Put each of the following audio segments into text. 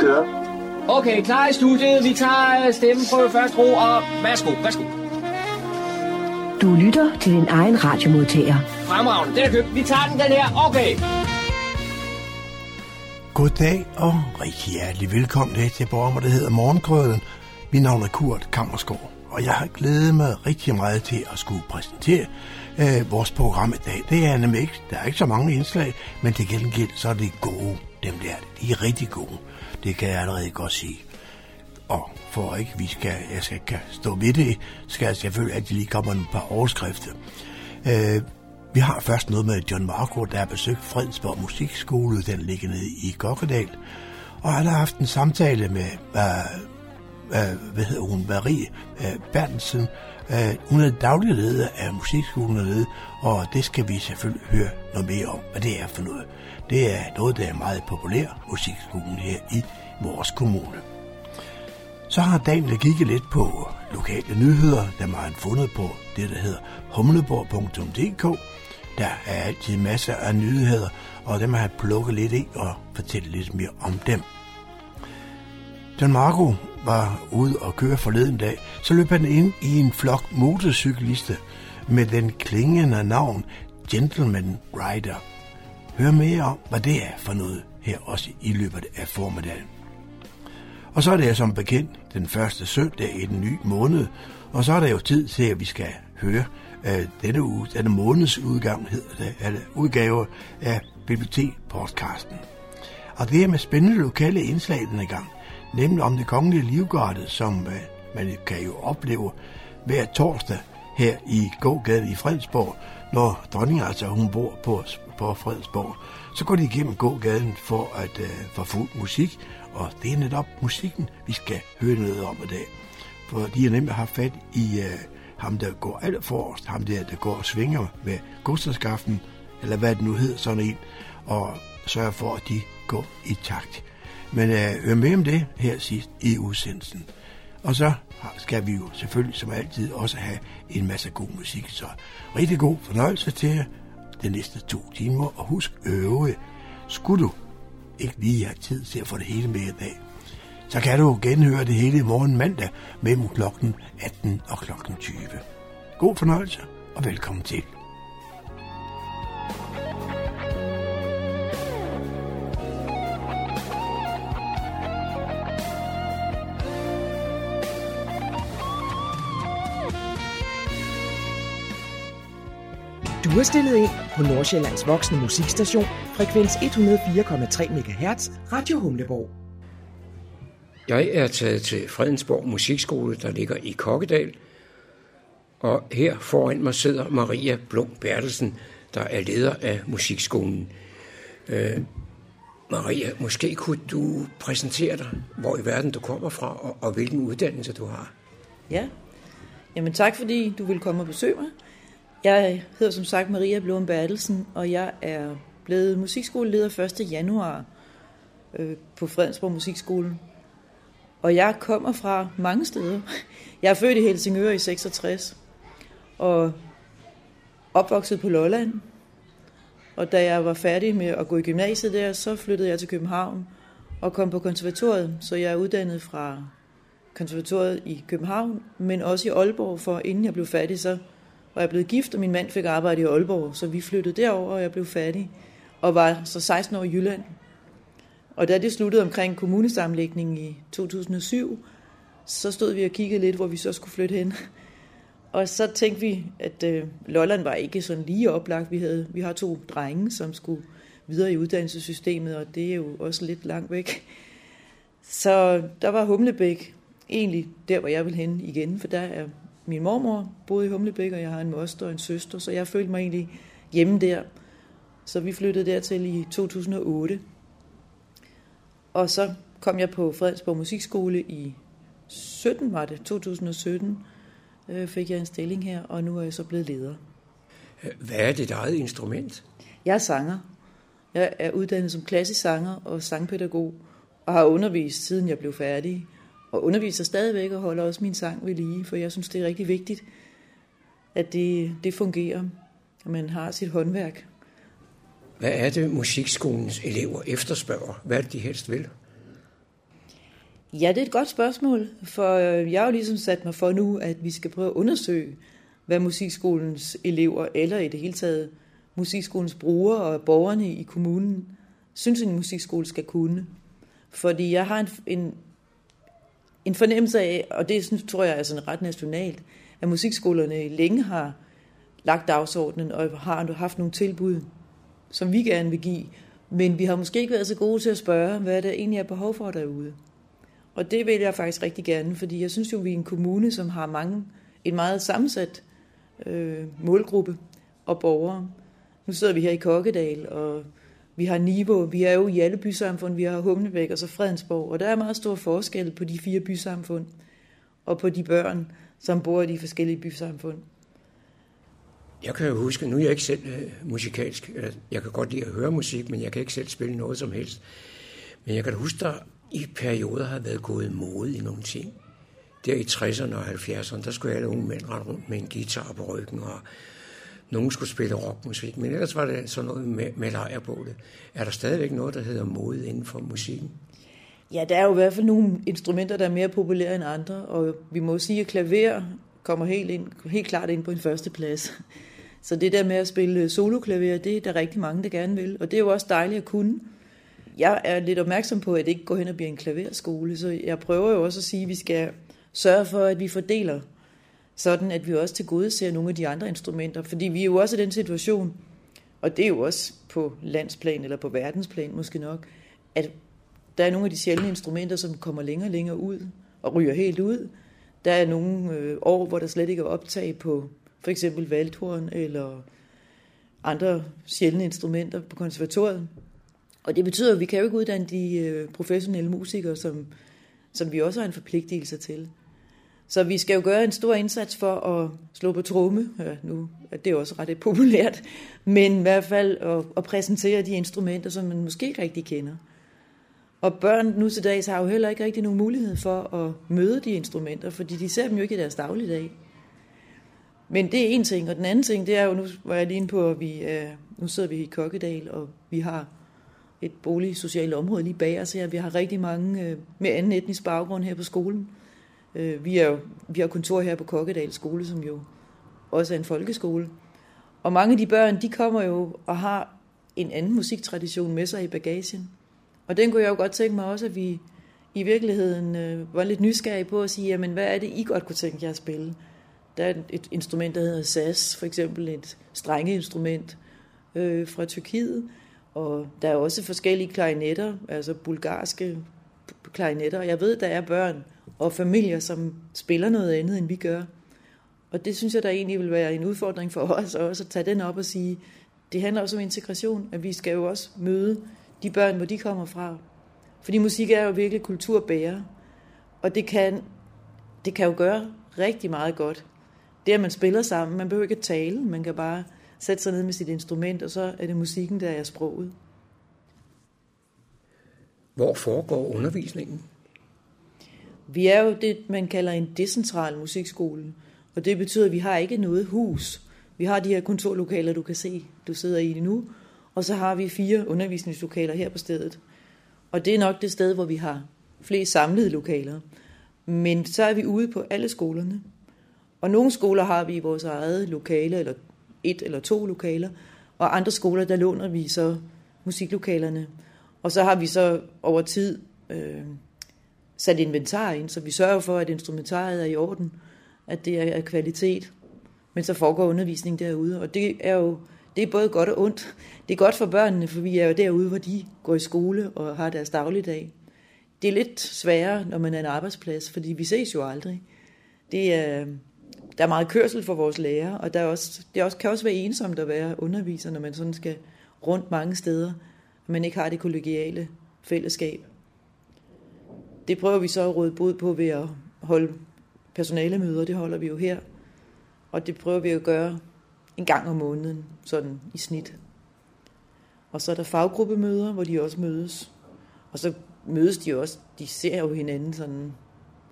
Kører. Okay, klar i studiet. Vi tager øh, stemmen på første ro, og værsgo, værsgo. Du lytter til din egen radiomodtager. Fremragende, den er købt. Vi tager den, den her. Okay. Goddag og rigtig hjertelig velkommen her til programmet, der hedder Morgenkrøden. Mit navn er Kurt Kammersgaard, og jeg har glædet mig rigtig meget til at skulle præsentere øh, vores program i dag. Det er nemlig ikke, der er ikke så mange indslag, men til gengæld så er det gode, dem der. De er rigtig gode. Det kan jeg allerede godt sige. Og for ikke vi skal, jeg skal kan stå ved det, skal jeg selvfølgelig de lige kommer en par overskrifter. Øh, vi har først noget med John Marco, der har besøgt Fredensborg Musikskole, den ligger nede i Kokkedal. Og han har haft en samtale med, uh, uh, hvad hedder hun, Marie øh, uh, Bertelsen. Uh, hun er daglig leder af musikskolen dernede, og det skal vi selvfølgelig høre noget mere om, hvad det er for noget. Det er noget, der er meget populær, musikskolen her i vores kommune. Så har Daniel kigget lidt på lokale nyheder, der man har fundet på det, der hedder humleborg.dk. Der er altid masser af nyheder, og dem har jeg plukket lidt i og fortælle lidt mere om dem. Don Marco var ude og køre forleden dag, så løb han ind i en flok motorcyklister med den klingende navn Gentleman Rider. Hør mere om, hvad det er for noget her også i løbet af formiddagen. Og så er det som bekendt den første søndag i den nye måned, og så er der jo tid til, at vi skal høre uh, denne, uge, denne måneds udgang, hedder det, eller udgave af BBT-podcasten. Og det er med spændende lokale indslag denne gang, nemlig om det kongelige livgarde, som øh, man kan jo opleve hver torsdag her i gågaden i Fredsborg, når dronningen altså hun bor på, på Fredsborg. Så går de igennem gågaden for at øh, få fuld musik, og det er netop musikken, vi skal høre noget om i dag. For de har nemlig haft fat i øh, ham, der går alt forrest, ham der, der går og svinger med godsterskaften, eller hvad det nu hedder, sådan en, og sørger for, at de går i takt. Men øh, hør med om det her sidst i udsendelsen. Og så skal vi jo selvfølgelig som altid også have en masse god musik. Så rigtig god fornøjelse til jer de næste to timer. Og husk øve, skulle du ikke lige have tid til at få det hele med i dag, så kan du genhøre det hele i morgen mandag mellem klokken 18 og klokken 20. God fornøjelse og velkommen til. Du er stillet ind på Nordsjællands voksne musikstation, frekvens 104,3 MHz, Radio Humleborg. Jeg er taget til Fredensborg Musikskole, der ligger i Kokkedal, og her foran mig sidder Maria Blom Bertelsen, der er leder af musikskolen. Øh, Maria, måske kunne du præsentere dig, hvor i verden du kommer fra, og, og hvilken uddannelse du har. Ja, jamen tak fordi du vil komme og besøge mig. Jeg hedder som sagt Maria Blom Bertelsen, og jeg er blevet musikskoleleder 1. januar øh, på Fredensborg Musikskole. Og jeg kommer fra mange steder. Jeg er født i Helsingør i 66, og opvokset på Lolland. Og da jeg var færdig med at gå i gymnasiet der, så flyttede jeg til København og kom på konservatoriet. Så jeg er uddannet fra konservatoriet i København, men også i Aalborg, for inden jeg blev færdig, så var jeg blevet gift, og min mand fik arbejde i Aalborg, så vi flyttede derover, og jeg blev færdig, og var så 16 år i Jylland. Og da det sluttede omkring kommunesamlægningen i 2007, så stod vi og kiggede lidt, hvor vi så skulle flytte hen. Og så tænkte vi, at øh, Lolland var ikke sådan lige oplagt. Vi, havde, vi har to drenge, som skulle videre i uddannelsessystemet, og det er jo også lidt langt væk. Så der var Humlebæk egentlig der, hvor jeg ville hen igen, for der er min mormor boede i Humlebæk, og jeg har en moster og en søster, så jeg følte mig egentlig hjemme der. Så vi flyttede dertil i 2008. Og så kom jeg på Fredensborg Musikskole i 17, var det, 2017, øh, fik jeg en stilling her, og nu er jeg så blevet leder. Hvad er dit eget instrument? Jeg er sanger. Jeg er uddannet som klassisk sanger og sangpædagog, og har undervist siden jeg blev færdig. Og underviser stadigvæk og holder også min sang ved lige, for jeg synes, det er rigtig vigtigt, at det, det fungerer, at man har sit håndværk. Hvad er det, musikskolens elever efterspørger? Hvad er det, de helst vil? Ja, det er et godt spørgsmål, for jeg har jo ligesom sat mig for nu, at vi skal prøve at undersøge, hvad musikskolens elever, eller i det hele taget musikskolens brugere og borgerne i kommunen, synes, en musikskole skal kunne. Fordi jeg har en, en, en fornemmelse af, og det synes, tror jeg er sådan ret nationalt, at musikskolerne længe har lagt dagsordenen og har haft nogle tilbud, som vi gerne vil give, men vi har måske ikke været så gode til at spørge, hvad det egentlig er behov for derude. Og det vil jeg faktisk rigtig gerne, fordi jeg synes jo, vi er en kommune, som har mange, en meget sammensat øh, målgruppe og borgere. Nu sidder vi her i Kokkedal, og vi har Niveau, vi er jo i alle bysamfund, vi har Humlebæk og så Fredensborg, og der er meget stor forskel på de fire bysamfund og på de børn, som bor i de forskellige bysamfund. Jeg kan jo huske, nu er jeg ikke selv uh, musikalsk, øh, jeg kan godt lide at høre musik, men jeg kan ikke selv spille noget som helst. Men jeg kan huske, der i perioder har været gået mode i nogle ting. Der i 60'erne og 70'erne, der skulle alle unge mænd rende rundt med en guitar på ryggen, og nogen skulle spille rockmusik, men ellers var det sådan noget med, med lejrbålet. Er der stadigvæk noget, der hedder mode inden for musikken? Ja, der er jo i hvert fald nogle instrumenter, der er mere populære end andre, og vi må sige, at klaver kommer helt, ind, helt klart ind på en første plads. Så det der med at spille soloklaver, det er der rigtig mange, der gerne vil, og det er jo også dejligt at kunne. Jeg er lidt opmærksom på, at det ikke går hen og bliver en klaverskole, så jeg prøver jo også at sige, at vi skal sørge for, at vi fordeler sådan at vi også til gode ser nogle af de andre instrumenter. Fordi vi er jo også i den situation, og det er jo også på landsplan eller på verdensplan måske nok, at der er nogle af de sjældne instrumenter, som kommer længere og længere ud og ryger helt ud. Der er nogle øh, år, hvor der slet ikke er optag på for eksempel valthorn eller andre sjældne instrumenter på konservatoriet. Og det betyder, at vi kan jo ikke uddanne de øh, professionelle musikere, som, som vi også har en forpligtelse til. Så vi skal jo gøre en stor indsats for at slå på tromme. Ja, nu det er også ret populært. Men i hvert fald at, at præsentere de instrumenter, som man måske ikke rigtig kender. Og børn nu til dags har jo heller ikke rigtig nogen mulighed for at møde de instrumenter, fordi de ser dem jo ikke i deres dagligdag. Men det er en ting, og den anden ting, det er jo, nu var jeg lige inde på, at vi øh, nu sidder vi i Kokkedal, og vi har et boligsocialt område lige bag os her. Vi har rigtig mange øh, med anden etnisk baggrund her på skolen. Øh, vi, er jo, vi har kontor her på Kokkedal skole, som jo også er en folkeskole. Og mange af de børn, de kommer jo og har en anden musiktradition med sig i bagagen. Og den kunne jeg jo godt tænke mig også, at vi i virkeligheden øh, var lidt nysgerrige på at sige, jamen hvad er det, I godt kunne tænke jer at spille? Der er et instrument, der hedder sas, for eksempel et strengeinstrument øh, fra Tyrkiet. Og der er også forskellige klarinetter, altså bulgarske klarinetter. Jeg ved, der er børn, og familier, som spiller noget andet, end vi gør. Og det synes jeg, der egentlig vil være en udfordring for os, også at tage den op og sige, det handler også om integration, at vi skal jo også møde de børn, hvor de kommer fra. Fordi musik er jo virkelig kulturbærer, og det kan, det kan jo gøre rigtig meget godt. Det, at man spiller sammen, man behøver ikke at tale, man kan bare sætte sig ned med sit instrument, og så er det musikken, der er sproget. Hvor foregår undervisningen? Vi er jo det, man kalder en decentral musikskole, og det betyder, at vi har ikke noget hus. Vi har de her kontorlokaler, du kan se, du sidder i nu, og så har vi fire undervisningslokaler her på stedet. Og det er nok det sted, hvor vi har flest samlede lokaler. Men så er vi ude på alle skolerne. Og nogle skoler har vi i vores eget lokale, eller et eller to lokaler, og andre skoler, der låner vi så musiklokalerne. Og så har vi så over tid øh, sat inventar ind, så vi sørger for, at instrumentariet er i orden, at det er af kvalitet. Men så foregår undervisning derude, og det er jo det er både godt og ondt. Det er godt for børnene, for vi er jo derude, hvor de går i skole og har deres dagligdag. Det er lidt sværere, når man er en arbejdsplads, fordi vi ses jo aldrig. Det er, der er meget kørsel for vores lærere, og der er også, det også, kan også være ensomt at være underviser, når man sådan skal rundt mange steder, og man ikke har det kollegiale fællesskab det prøver vi så at råde bod på ved at holde personalemøder, det holder vi jo her. Og det prøver vi at gøre en gang om måneden, sådan i snit. Og så er der faggruppemøder, hvor de også mødes. Og så mødes de også, de ser jo hinanden sådan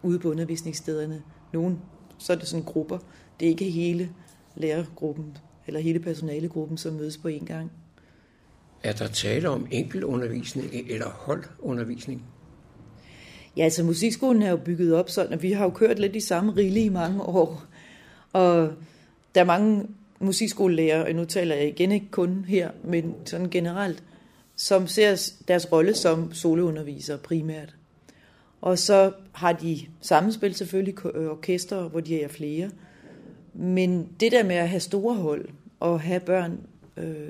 ude på undervisningsstederne. Nogle, så er det sådan grupper. Det er ikke hele lærergruppen eller hele personalegruppen, som mødes på en gang. Er der tale om enkeltundervisning eller holdundervisning? Ja, altså musikskolen er jo bygget op sådan, at vi har jo kørt lidt i samme rille i mange år. Og der er mange musikskolelærer, og nu taler jeg igen ikke kun her, men sådan generelt, som ser deres rolle som solounderviser primært. Og så har de sammenspil selvfølgelig øh, orkester, hvor de er flere. Men det der med at have store hold og have børn, øh,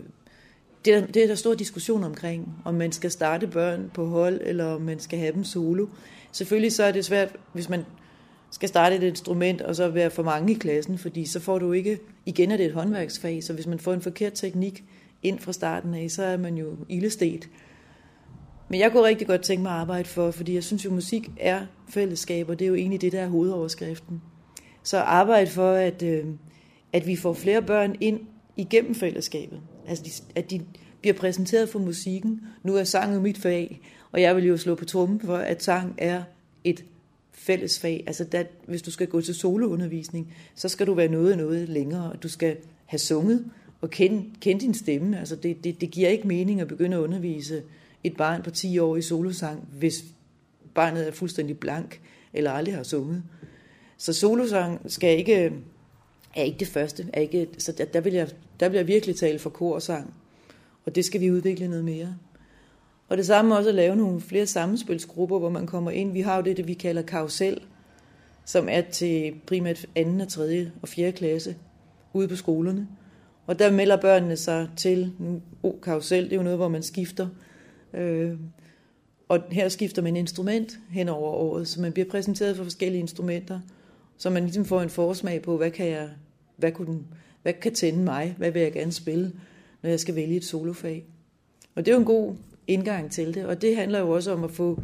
det, er, det er der stor diskussion omkring, om man skal starte børn på hold, eller om man skal have dem solo. Selvfølgelig så er det svært, hvis man skal starte et instrument, og så være for mange i klassen, fordi så får du ikke, igen er det et håndværksfag, så hvis man får en forkert teknik ind fra starten af, så er man jo ildestet. Men jeg kunne rigtig godt tænke mig at arbejde for, fordi jeg synes jo, musik er fællesskab, og det er jo egentlig det, der er hovedoverskriften. Så arbejde for, at, øh, at vi får flere børn ind igennem fællesskabet. Altså, de, at de bliver præsenteret for musikken. Nu er sang jo mit fag, og jeg vil jo slå på trummen for, at sang er et fælles fag. Altså, der, hvis du skal gå til soloundervisning, så skal du være noget noget længere, og du skal have sunget og kende, kende din stemme. Altså, det, det, det giver ikke mening at begynde at undervise et barn på 10 år i solosang, hvis barnet er fuldstændig blank eller aldrig har sunget. Så solosang skal ikke, er ikke det første. Er ikke, så der, der, vil jeg, der vil jeg virkelig tale for kor og sang. Og det skal vi udvikle noget mere. Og det samme også at lave nogle flere sammenspilsgrupper, hvor man kommer ind. Vi har jo det, det vi kalder karusel, som er til primært 2., 3. og 4. klasse ude på skolerne. Og der melder børnene sig til, nu, oh, karusel, det er jo noget, hvor man skifter. Øh, og her skifter man instrument hen over året, så man bliver præsenteret for forskellige instrumenter, så man ligesom får en forsmag på, hvad kan jeg, hvad, kunne, hvad kan tænde mig, hvad vil jeg gerne spille, når jeg skal vælge et solofag. Og det er jo en god indgang til det, og det handler jo også om at få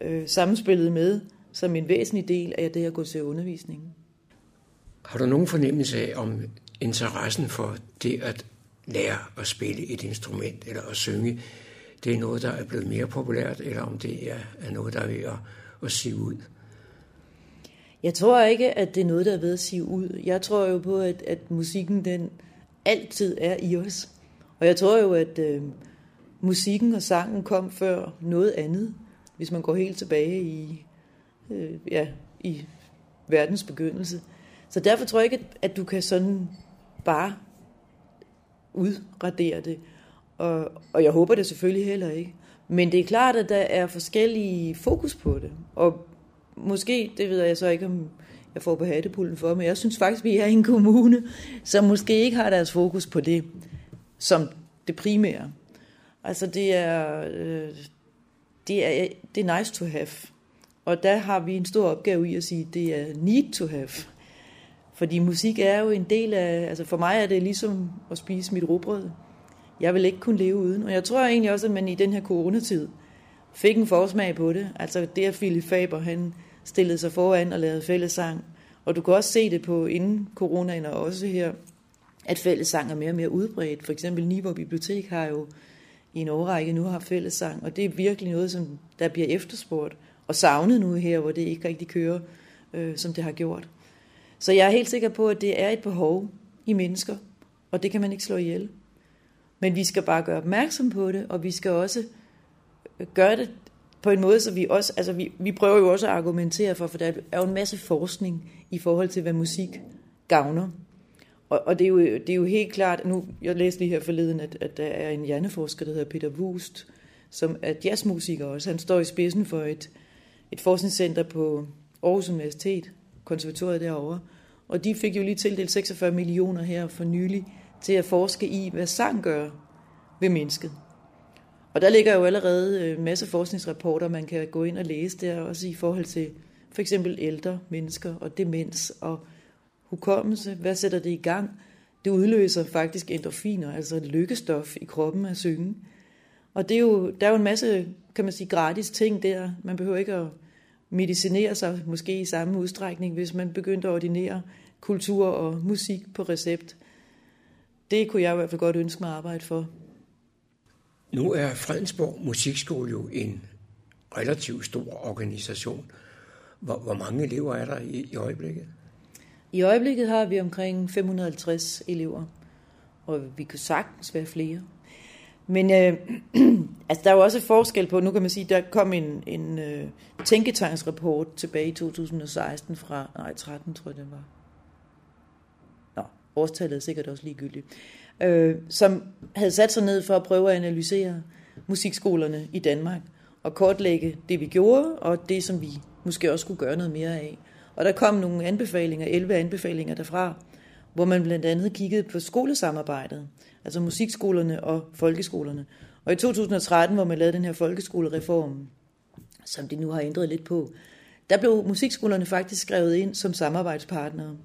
øh, samspillet med som en væsentlig del af det at gå til undervisningen. Har du nogen fornemmelse af, om interessen for det at lære at spille et instrument eller at synge, det er noget, der er blevet mere populært, eller om det er, er noget, der er ved at, at se ud? Jeg tror ikke, at det er noget, der er ved at sige ud. Jeg tror jo på, at, at musikken den altid er i os. Og jeg tror jo, at øh, musikken og sangen kom før noget andet, hvis man går helt tilbage i, øh, ja, i verdens begyndelse. Så derfor tror jeg ikke, at du kan sådan bare udradere det. Og, og jeg håber det selvfølgelig heller ikke. Men det er klart, at der er forskellige fokus på det. Og måske, det ved jeg så ikke, om jeg får på hattepullen for, men jeg synes faktisk, vi er en kommune, som måske ikke har deres fokus på det som det primære. Altså det er, øh, det er, det er nice to have. Og der har vi en stor opgave i at sige, at det er need to have. Fordi musik er jo en del af, altså for mig er det ligesom at spise mit råbrød. Jeg vil ikke kunne leve uden. Og jeg tror egentlig også, at man i den her coronatid fik en forsmag på det. Altså det, at Philip Faber, han stillede sig foran og lavede fællesang. Og du kan også se det på inden coronaen og også her, at fællesang er mere og mere udbredt. For eksempel Niveau Bibliotek har jo i en årrække nu har fællesang, og det er virkelig noget, som der bliver efterspurgt og savnet nu her, hvor det ikke rigtig kører, øh, som det har gjort. Så jeg er helt sikker på, at det er et behov i mennesker, og det kan man ikke slå ihjel. Men vi skal bare gøre opmærksom på det, og vi skal også gøre det på en måde, så vi også, altså vi, vi prøver jo også at argumentere for, for der er jo en masse forskning i forhold til, hvad musik gavner. Og, og det, er jo, det er jo helt klart, nu, jeg læste lige her forleden, at, at der er en hjerneforsker, der hedder Peter Wust, som er jazzmusiker også. Han står i spidsen for et, et forskningscenter på Aarhus Universitet, konservatoriet derovre. Og de fik jo lige tildelt 46 millioner her for nylig til at forske i, hvad sang gør ved mennesket. Og der ligger jo allerede en af masse forskningsrapporter, man kan gå ind og læse der, også i forhold til for eksempel ældre mennesker og demens og hukommelse. Hvad sætter det i gang? Det udløser faktisk endorfiner, altså lykkestof i kroppen at synge. Og det er jo, der er jo en masse, kan man sige, gratis ting der. Man behøver ikke at medicinere sig måske i samme udstrækning, hvis man begyndte at ordinere kultur og musik på recept. Det kunne jeg i hvert fald godt ønske mig at arbejde for. Nu er Fredensborg Musikskole jo en relativt stor organisation. Hvor, hvor mange elever er der i, i øjeblikket? I øjeblikket har vi omkring 550 elever, og vi kan sagtens være flere. Men øh, altså, der er jo også forskel på, nu kan man sige, der kom en, en øh, tænketanksrapport tilbage i 2016 fra, nej 13 tror jeg det var. Nå, årstallet er sikkert også ligegyldigt. Øh, som havde sat sig ned for at prøve at analysere musikskolerne i Danmark og kortlægge det, vi gjorde, og det, som vi måske også skulle gøre noget mere af. Og der kom nogle anbefalinger, 11 anbefalinger derfra, hvor man blandt andet kiggede på skolesamarbejdet, altså musikskolerne og folkeskolerne. Og i 2013, hvor man lavede den her folkeskolereform, som de nu har ændret lidt på, der blev musikskolerne faktisk skrevet ind som samarbejdspartnere.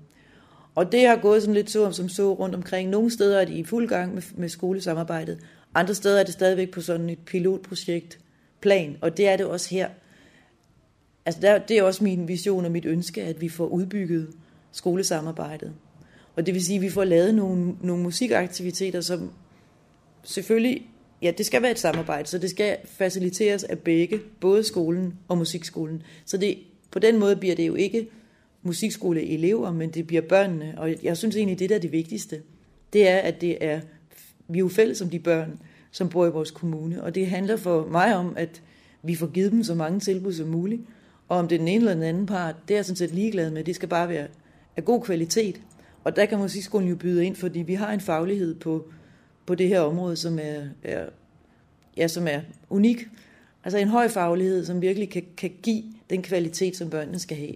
Og det har gået sådan lidt så som så rundt omkring. Nogle steder er de i fuld gang med, med skolesamarbejdet, andre steder er det stadigvæk på sådan et pilotprojekt plan, og det er det også her. Altså der, det er også min vision og mit ønske, at vi får udbygget skolesamarbejdet. Og det vil sige, at vi får lavet nogle, nogle musikaktiviteter, som selvfølgelig, ja, det skal være et samarbejde, så det skal faciliteres af begge, både skolen og musikskolen. Så det, på den måde bliver det jo ikke musikskoleelever, men det bliver børnene. Og jeg synes egentlig, det der er det vigtigste, det er, at det er, vi er jo fælles som de børn, som bor i vores kommune. Og det handler for mig om, at vi får givet dem så mange tilbud som muligt. Og om det er den ene eller den anden part, det er jeg sådan set ligeglad med. Det skal bare være af god kvalitet. Og der kan musikskolen jo byde ind, fordi vi har en faglighed på, på det her område, som er, er, ja, som er unik. Altså en høj faglighed, som virkelig kan, kan give den kvalitet, som børnene skal have.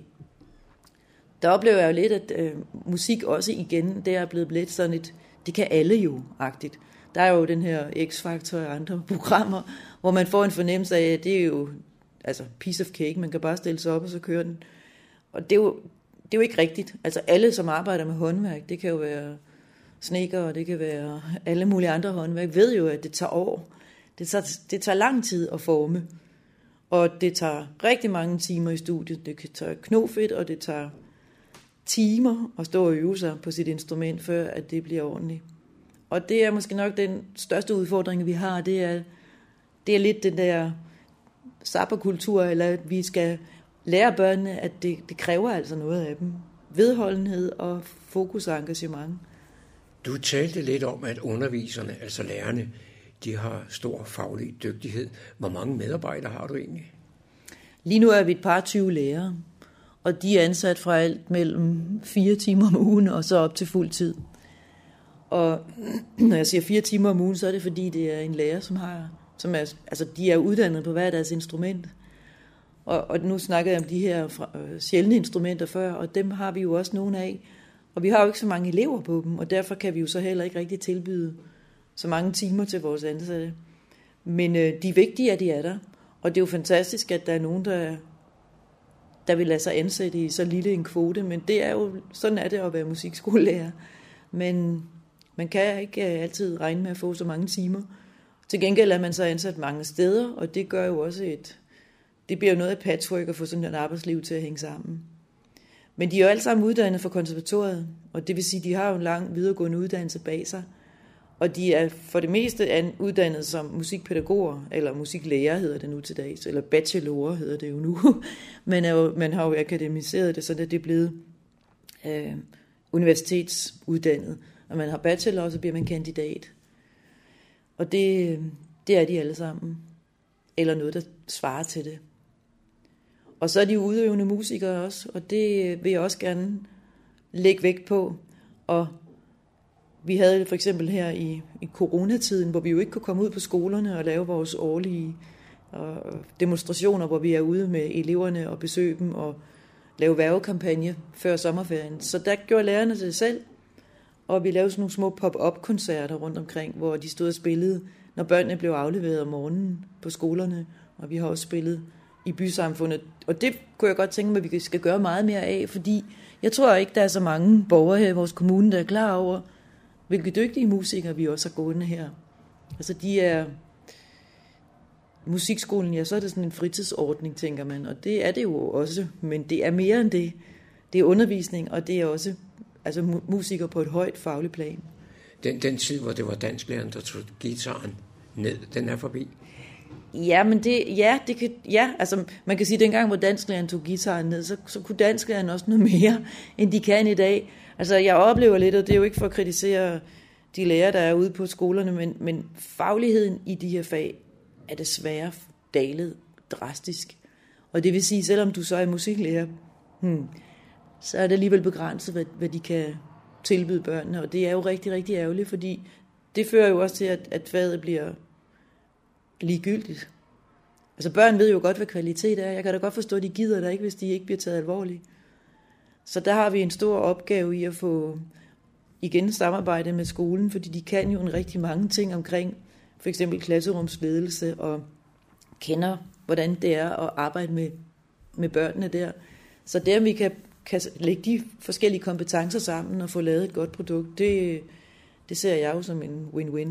Der oplever jeg jo lidt, at øh, musik også igen, det er blevet lidt sådan et, det kan alle jo, agtigt. Der er jo den her X-Factor og andre programmer, hvor man får en fornemmelse af, at det er jo altså piece of cake, man kan bare stille sig op og så køre den. Og det er jo, det er jo ikke rigtigt. Altså alle, som arbejder med håndværk, det kan jo være sneker, og det kan være alle mulige andre håndværk, ved jo, at det tager år. Det tager, det tager lang tid at forme. Og det tager rigtig mange timer i studiet. Det kan tage knofedt, og det tager timer at stå og øve sig på sit instrument, før at det bliver ordentligt. Og det er måske nok den største udfordring, vi har, det er, det er lidt den der sapperkultur, eller at vi skal lære børnene, at det, det kræver altså noget af dem. Vedholdenhed og fokus og engagement. Du talte lidt om, at underviserne, altså lærerne, de har stor faglig dygtighed. Hvor mange medarbejdere har du egentlig? Lige nu er vi et par 20 lærere, og de er ansat fra alt mellem fire timer om ugen og så op til fuld tid. Og når jeg siger fire timer om ugen, så er det fordi, det er en lærer, som har, som er, altså de er uddannet på hver deres instrument. Og, og nu snakker jeg om de her fra, øh, sjældne instrumenter før, og dem har vi jo også nogle af. Og vi har jo ikke så mange elever på dem, og derfor kan vi jo så heller ikke rigtig tilbyde så mange timer til vores ansatte. Men øh, de er vigtige, at de er der. Og det er jo fantastisk, at der er nogen, der, der vil lade sig ansætte i så lille en kvote, men det er jo, sådan er det at være musikskolelærer. Men man kan ikke øh, altid regne med at få så mange timer. Til gengæld er man så ansat mange steder, og det gør jo også et, det bliver jo noget af patchwork at få sådan et arbejdsliv til at hænge sammen. Men de er jo alle sammen uddannet fra konservatoriet, og det vil sige, at de har jo en lang videregående uddannelse bag sig. Og de er for det meste uddannet som musikpædagoger, eller musiklærer hedder det nu til dags, eller bachelorer hedder det jo nu. Men jo, man har jo akademiseret det, så det er blevet øh, universitetsuddannet. Og man har bachelor, og så bliver man kandidat. Og det, det er de alle sammen. Eller noget, der svarer til det. Og så er de udøvende musikere også, og det vil jeg også gerne lægge vægt på. Og vi havde det for eksempel her i, i coronatiden, hvor vi jo ikke kunne komme ud på skolerne og lave vores årlige og demonstrationer, hvor vi er ude med eleverne og besøge dem og lave værvekampagne før sommerferien. Så der gjorde lærerne det selv, og vi lavede sådan nogle små pop-up-koncerter rundt omkring, hvor de stod og spillede, når børnene blev afleveret om morgenen på skolerne, og vi har også spillet i bysamfundet. Og det kunne jeg godt tænke mig, at vi skal gøre meget mere af, fordi jeg tror ikke, der er så mange borgere her i vores kommune, der er klar over, hvilke dygtige musikere vi også har gående her. Altså de er... Musikskolen, ja, så er det sådan en fritidsordning, tænker man, og det er det jo også, men det er mere end det. Det er undervisning, og det er også altså musikere på et højt fagligt plan. Den, den tid, hvor det var dansklæreren, der tog gitaren ned, den er forbi. Ja, men det, ja, det kan, ja, altså man kan sige, at dengang, hvor dansklæreren tog gitaren ned, så, så kunne dansklæreren også noget mere, end de kan i dag. Altså jeg oplever lidt, og det er jo ikke for at kritisere de lærere, der er ude på skolerne, men, men fagligheden i de her fag er desværre dalet drastisk. Og det vil sige, selvom du så er musiklærer, hmm, så er det alligevel begrænset, hvad, hvad de kan tilbyde børnene. Og det er jo rigtig, rigtig ærgerligt, fordi det fører jo også til, at, at faget bliver ligegyldigt. Altså børn ved jo godt, hvad kvalitet er. Jeg kan da godt forstå, at de gider der ikke, hvis de ikke bliver taget alvorligt. Så der har vi en stor opgave i at få igen samarbejde med skolen, fordi de kan jo en rigtig mange ting omkring for eksempel klasserumsledelse og kender, hvordan det er at arbejde med, med børnene der. Så der vi kan, kan lægge de forskellige kompetencer sammen og få lavet et godt produkt, det, det ser jeg jo som en win-win.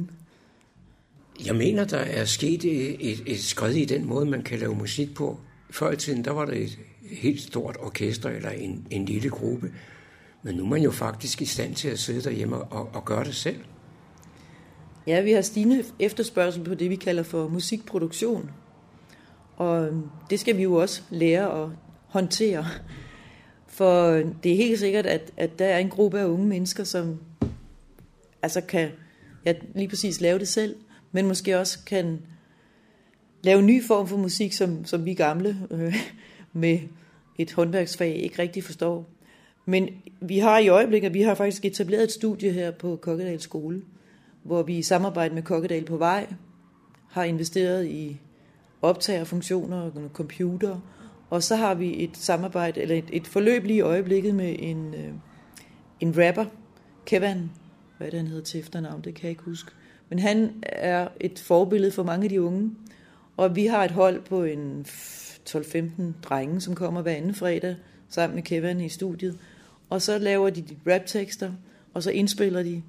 Jeg mener, der er sket et, et skridt i den måde, man kan lave musik på. Før i tiden, der var der et helt stort orkester eller en, en lille gruppe. Men nu er man jo faktisk i stand til at sidde derhjemme og, og gøre det selv. Ja, vi har stigende efterspørgsel på det, vi kalder for musikproduktion. Og øhm, det skal vi jo også lære at håndtere. For øhm, det er helt sikkert, at, at der er en gruppe af unge mennesker, som altså kan ja, lige præcis lave det selv, men måske også kan lave en ny form for musik, som, som vi gamle øh, med et håndværksfag ikke rigtig forstår. Men vi har i øjeblikket, vi har faktisk etableret et studie her på Kokkedal Skole, hvor vi i samarbejde med Kokkedal på vej har investeret i optagerfunktioner og computer, og så har vi et samarbejde, eller et, et forløb lige i øjeblikket med en, øh, en rapper, Kevin, hvad det han hedder til efternavn, det kan jeg ikke huske. Men han er et forbillede for mange af de unge, og vi har et hold på en 12-15 drenge, som kommer hver anden fredag sammen med Kevin i studiet, og så laver de raptekster, og så indspiller de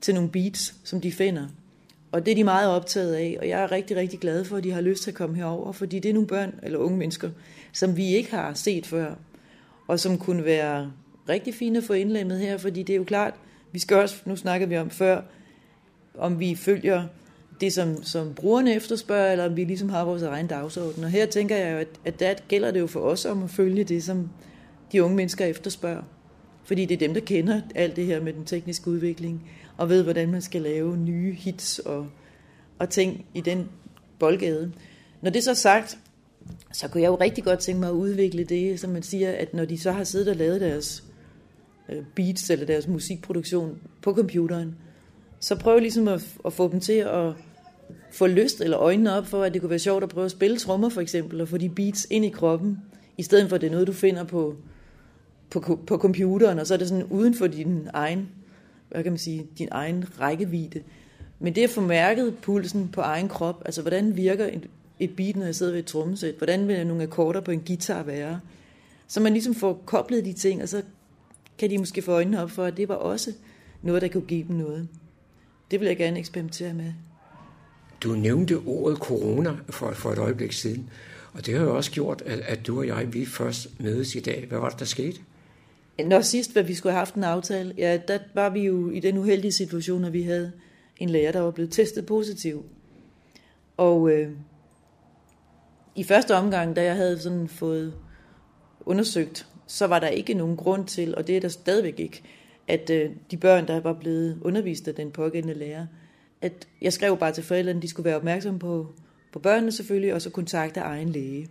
til nogle beats, som de finder. Og det er de meget optaget af, og jeg er rigtig, rigtig glad for, at de har lyst til at komme herover, fordi det er nogle børn eller unge mennesker, som vi ikke har set før, og som kunne være rigtig fine at få indlemmet her, fordi det er jo klart, vi skal også, nu snakker vi om før, om vi følger det, som, som brugerne efterspørger, eller om vi ligesom har vores egen dagsorden. Og her tænker jeg jo, at, at der gælder det jo for os om at følge det, som de unge mennesker efterspørger. Fordi det er dem, der kender alt det her med den tekniske udvikling, og ved, hvordan man skal lave nye hits og, og ting i den boldgade. Når det så er sagt, så kunne jeg jo rigtig godt tænke mig at udvikle det, som man siger, at når de så har siddet og lavet deres øh, beats eller deres musikproduktion på computeren, så prøv ligesom at, at få dem til at få lyst eller øjnene op for, at det kunne være sjovt at prøve at spille trommer for eksempel, og få de beats ind i kroppen, i stedet for at det er noget, du finder på, på, på computeren, og så er det sådan uden for din egen, hvad kan man sige, din egen rækkevidde. Men det at få mærket pulsen på egen krop, altså hvordan virker et, et beat, når jeg sidder ved et trommesæt, hvordan vil nogle akkorder på en guitar være, så man ligesom får koblet de ting, og så kan de måske få øjnene op for, at det var også noget, der kunne give dem noget. Det vil jeg gerne eksperimentere med. Du nævnte ordet corona for, for et øjeblik siden, og det har jo også gjort, at, at du og jeg, vi først mødes i dag. Hvad var det, der skete? Når sidst, hvad vi skulle have haft en aftale, ja, der var vi jo i den uheldige situation, at vi havde en lærer, der var blevet testet positiv. Og øh, i første omgang, da jeg havde sådan fået undersøgt, så var der ikke nogen grund til, og det er der stadigvæk ikke, at øh, de børn, der var blevet undervist af den pågældende lærer, at jeg skrev bare til forældrene, at de skulle være opmærksomme på, på børnene selvfølgelig, og så kontakte egen læge.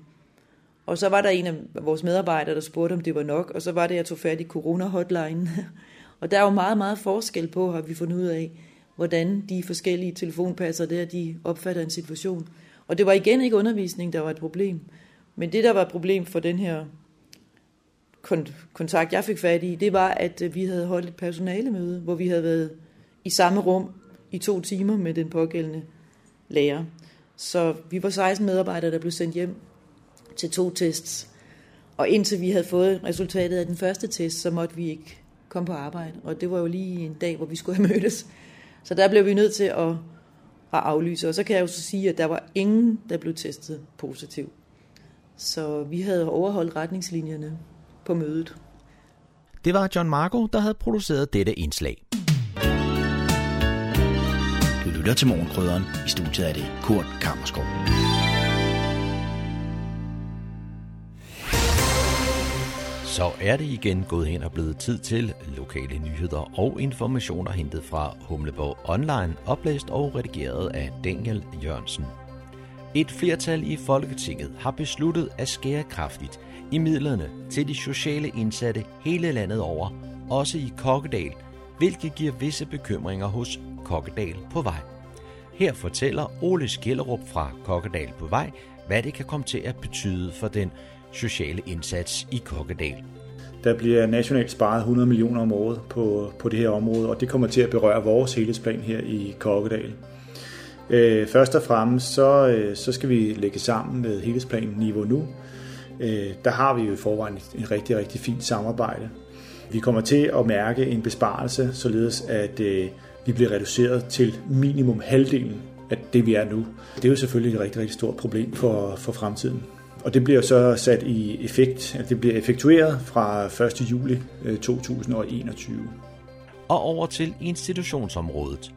Og så var der en af vores medarbejdere, der spurgte, om det var nok, og så var det, at jeg tog fat i corona-hotline. og der er jo meget, meget forskel på, har vi fundet ud af, hvordan de forskellige telefonpasser der, de opfatter en situation. Og det var igen ikke undervisning, der var et problem. Men det, der var et problem for den her kontakt, jeg fik fat i, det var, at øh, vi havde holdt et personalemøde, hvor vi havde været i samme rum i to timer med den pågældende lærer. Så vi var 16 medarbejdere, der blev sendt hjem til to tests. Og indtil vi havde fået resultatet af den første test, så måtte vi ikke komme på arbejde. Og det var jo lige en dag, hvor vi skulle have mødtes. Så der blev vi nødt til at, at aflyse. Og så kan jeg jo så sige, at der var ingen, der blev testet positiv. Så vi havde overholdt retningslinjerne på mødet. Det var John Marco, der havde produceret dette indslag. Du lytter til Morgenkrydderen. I studiet er det Kurt Kammerskov. Så er det igen gået hen og blevet tid til lokale nyheder og informationer hentet fra Humleborg Online, oplæst og redigeret af Daniel Jørgensen. Et flertal i Folketinget har besluttet at skære kraftigt i midlerne til de sociale indsatte hele landet over, også i Kokkedal, hvilket giver visse bekymringer hos Kokkedal på vej. Her fortæller Ole Skjellerup fra Kokkedal på vej, hvad det kan komme til at betyde for den sociale indsats i Kokkedal. Der bliver nationalt sparet 100 millioner om året på, på det her område, og det kommer til at berøre vores helhedsplan her i Kokkedal. Øh, først og fremmest så, øh, så skal vi lægge sammen med helhedsplanen Niveau Nu. Øh, der har vi jo i forvejen et rigtig, rigtig fint samarbejde. Vi kommer til at mærke en besparelse, således at øh, vi bliver reduceret til minimum halvdelen af det, vi er nu. Det er jo selvfølgelig et rigtig, rigtig stort problem for, for fremtiden. Og det bliver så sat i effekt, at det bliver effektueret fra 1. juli øh, 2021. Og over til institutionsområdet.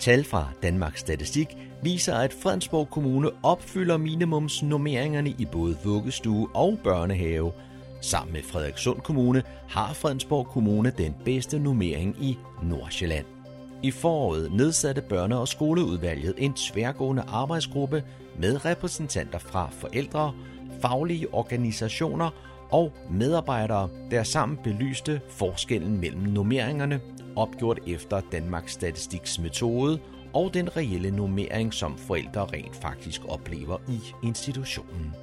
Tal fra Danmarks Statistik viser, at Fredensborg Kommune opfylder minimumsnormeringerne i både vuggestue og børnehave. Sammen med Frederikssund Kommune har Fredensborg Kommune den bedste normering i Nordsjælland. I foråret nedsatte børne- og skoleudvalget en tværgående arbejdsgruppe med repræsentanter fra forældre, faglige organisationer og medarbejdere, der sammen belyste forskellen mellem normeringerne, opgjort efter Danmarks Statistiks metode, og den reelle nummering, som forældre rent faktisk oplever i institutionen.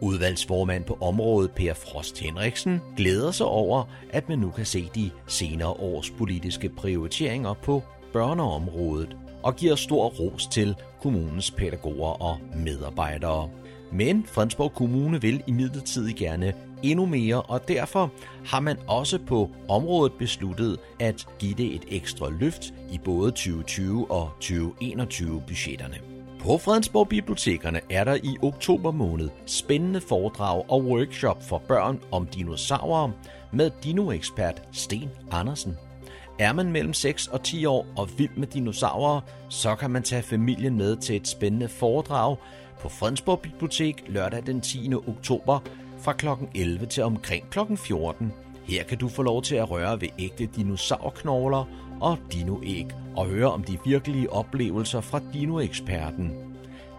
Udvalgsformand på området Per Frost Henriksen glæder sig over, at man nu kan se de senere års politiske prioriteringer på børneområdet og giver stor ros til kommunens pædagoger og medarbejdere. Men Fredensborg Kommune vil imidlertid gerne endnu mere, og derfor har man også på området besluttet at give det et ekstra løft i både 2020 og 2021 budgetterne. På Fredensborg Bibliotekerne er der i oktober måned spændende foredrag og workshop for børn om dinosaurer med dinoekspert Sten Andersen. Er man mellem 6 og 10 år og vild med dinosaurer, så kan man tage familien med til et spændende foredrag på Fredensborg Bibliotek lørdag den 10. oktober fra kl. 11 til omkring kl. 14. Her kan du få lov til at røre ved ægte dinosaurknogler og dinoæg og høre om de virkelige oplevelser fra dinoeksperten.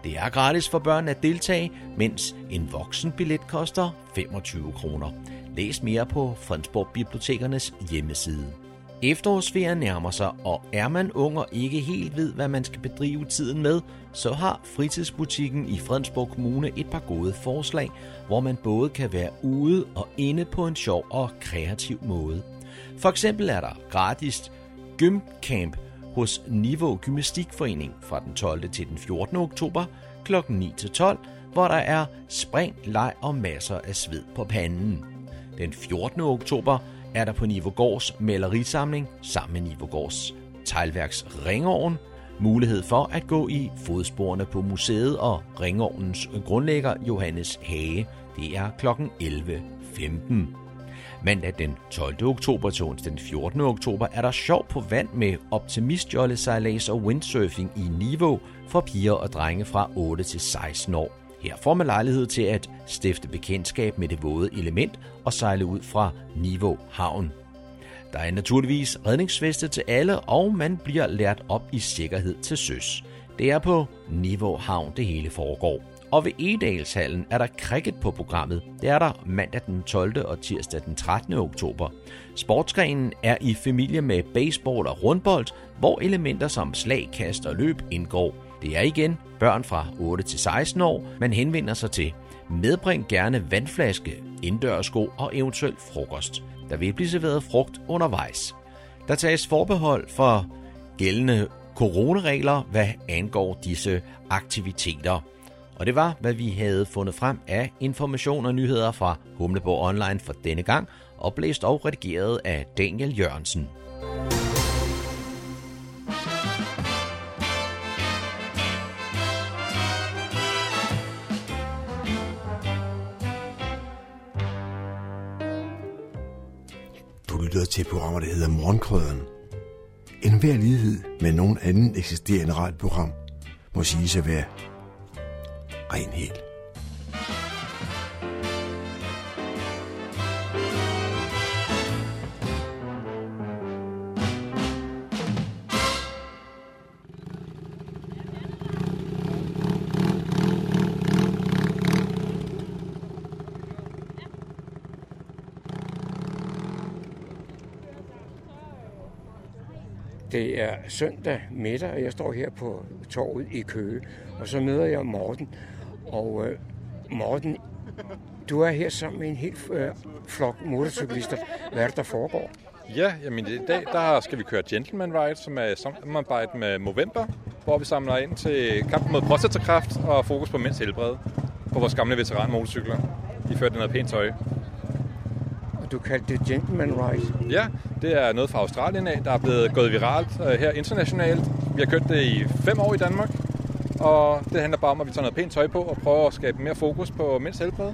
Det er gratis for børn at deltage, mens en voksen billet koster 25 kroner. Læs mere på Fredensborg Bibliotekernes hjemmeside. Efterårsferien nærmer sig, og er man ung og ikke helt ved, hvad man skal bedrive tiden med, så har fritidsbutikken i Fredensborg Kommune et par gode forslag, hvor man både kan være ude og inde på en sjov og kreativ måde. For eksempel er der gratis gymcamp hos Niveau Gymnastikforening fra den 12. til den 14. oktober kl. 9-12, hvor der er spring, leg og masser af sved på panden. Den 14. oktober er der på Nivogårds malerisamling sammen med Nivogårds teglværks ringovn mulighed for at gå i fodsporene på museet og ringovnens grundlægger Johannes Hage. Det er kl. 11.15. Mandag den 12. oktober til onsdag den 14. oktober er der sjov på vand med optimistjolle, sejlads og windsurfing i Niveau for piger og drenge fra 8 til 16 år. Her får man lejlighed til at stifte bekendtskab med det våde element og sejle ud fra Niveau Havn. Der er naturligvis redningsveste til alle, og man bliver lært op i sikkerhed til søs. Det er på Niveau Havn, det hele foregår. Og ved Edalshallen er der cricket på programmet. Det er der mandag den 12. og tirsdag den 13. oktober. Sportsgrenen er i familie med baseball og rundbold, hvor elementer som slag, kast og løb indgår. Det er igen børn fra 8 til 16 år, man henvender sig til. Medbring gerne vandflaske, indendørsko og eventuelt frokost. Der vil blive serveret frugt undervejs. Der tages forbehold for gældende coronaregler, hvad angår disse aktiviteter. Og det var, hvad vi havde fundet frem af information og nyheder fra Humleborg Online for denne gang, oplæst og redigeret af Daniel Jørgensen. Lytter til programmer, der hedder Morgenkrøderen. En hver lighed med nogen anden eksisterende radioprogram må sige at være søndag middag, og jeg står her på torvet i Køge, og så møder jeg Morten. Og øh, Morten, du er her sammen med en helt øh, flok motorcyklister. Hvad er det, der foregår? Ja, jamen i dag der skal vi køre Gentleman Ride, som er samarbejde med Movember, hvor vi samler ind til kampen mod prostatakræft og fokus på mænds helbred på vores gamle veteranmotorcykler. De førte noget pænt tøj. Du kaldte det Gentleman Ride? Ja, det er noget fra Australien af, der er blevet gået viralt uh, her internationalt. Vi har kørt det i fem år i Danmark, og det handler bare om, at vi tager noget pænt tøj på og prøver at skabe mere fokus på mænds helbred.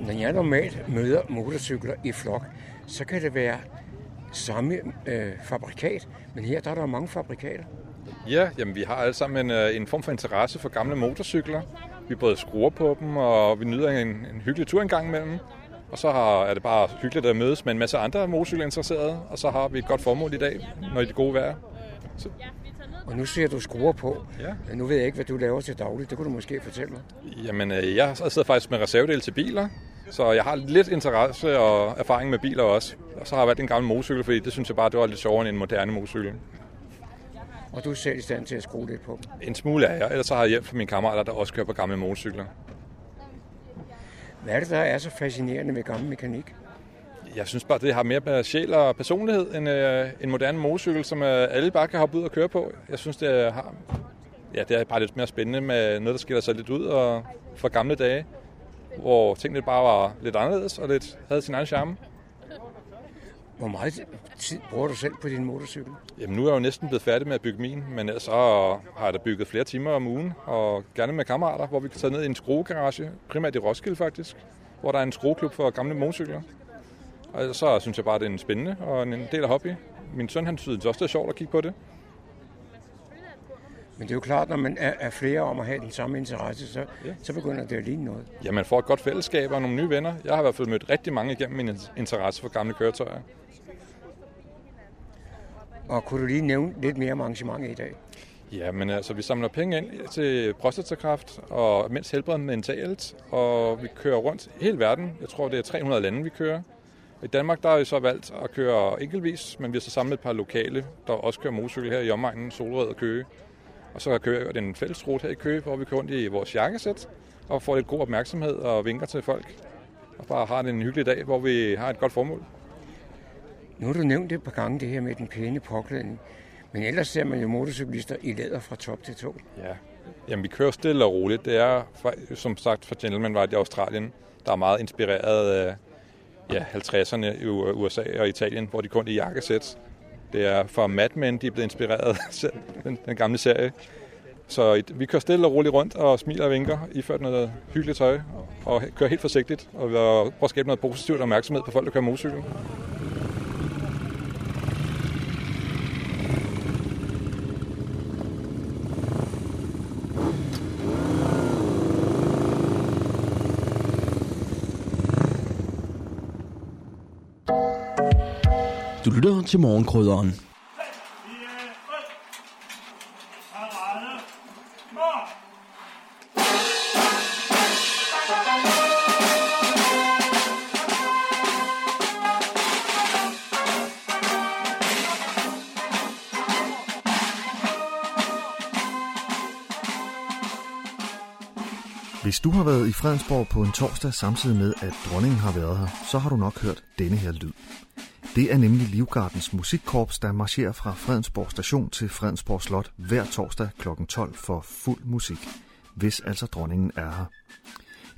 Når jeg normalt møder motorcykler i flok, så kan det være samme øh, fabrikat, men her der er der mange fabrikater. Ja, jamen vi har alle sammen en, øh, en form for interesse for gamle motorcykler. Vi både skruer på dem, og vi nyder en, en hyggelig tur en gang imellem. Og så har, er det bare hyggeligt at mødes med en masse andre motorcykelinteresserede, og så har vi et godt formål i dag, når det er gode vejr. Så. Og nu ser du skruer på. Ja. Nu ved jeg ikke, hvad du laver til dagligt. Det kunne du måske fortælle mig. Jamen, øh, jeg sidder faktisk med reservedel til biler, så jeg har lidt interesse og erfaring med biler også. Og så har jeg valgt en gammel motorcykel, fordi det synes jeg bare, det var lidt sjovere end en moderne motorcykel. Og du er selv i stand til at skrue lidt på En smule er jeg, ellers så har jeg hjælp fra mine kammerater, der også kører på gamle motorcykler. Hvad er det, der er så fascinerende ved gammel mekanik? Jeg synes bare, det har mere sjæl og personlighed end øh, en moderne motorcykel, som øh, alle bare kan hoppe ud og køre på. Jeg synes, det har, ja, det er bare lidt mere spændende med noget, der skiller sig lidt ud og fra gamle dage, hvor tingene bare var lidt anderledes og lidt havde sin egen charme. Hvor meget tid bruger du selv på din motorcykel? Jamen nu er jeg jo næsten blevet færdig med at bygge min, men så har jeg da bygget flere timer om ugen, og gerne med kammerater, hvor vi kan tage ned i en skruegarage, primært i Roskilde faktisk, hvor der er en skrueklub for gamle motorcykler. Og så synes jeg bare, det er en spændende og en del af hobby. Min søn, han synes også, det er sjovt at kigge på det. Men det er jo klart, når man er, er flere om at have den samme interesse, så, ja. så begynder det at ligne noget. Ja, man får et godt fællesskab og nogle nye venner. Jeg har i hvert fald mødt rigtig mange igennem min interesse for gamle køretøjer. Og kunne du lige nævne lidt mere om arrangementet i dag? Ja, men altså, vi samler penge ind til prostatakræft og mænds helbred mentalt, og vi kører rundt hele verden. Jeg tror, det er 300 lande, vi kører. I Danmark der har vi så valgt at køre enkeltvis, men vi har så samlet et par lokale, der også kører motorcykel her i omegnen, Solrød og Køge. Og så kører den fælles rute her i Køge, hvor vi kører rundt i vores jakkesæt og får lidt god opmærksomhed og vinker til folk. Og bare har en hyggelig dag, hvor vi har et godt formål. Nu har du nævnt det et par gange, det her med den pæne påklædning. Men ellers ser man jo motorcyklister i læder fra top til to. Ja, Jamen, vi kører stille og roligt. Det er, som sagt, for Gentleman var i Australien, der er meget inspireret af ja, 50'erne i USA og Italien, hvor de kun i jakkesæt. Det er fra Mad Men, de er blevet inspireret af den, den gamle serie. Så vi kører stille og roligt rundt og smiler og vinker, iført noget hyggeligt tøj, og kører helt forsigtigt, og prøver at skabe noget positivt opmærksomhed på folk, der kører motorcykel. Lytter til morgenkrydderen. Hvis du har været i Fredensborg på en torsdag samtidig med, at dronningen har været her, så har du nok hørt denne her lyd. Det er nemlig Livgardens musikkorps, der marcherer fra Fredensborg station til Fredensborg Slot hver torsdag kl. 12 for fuld musik, hvis altså dronningen er her.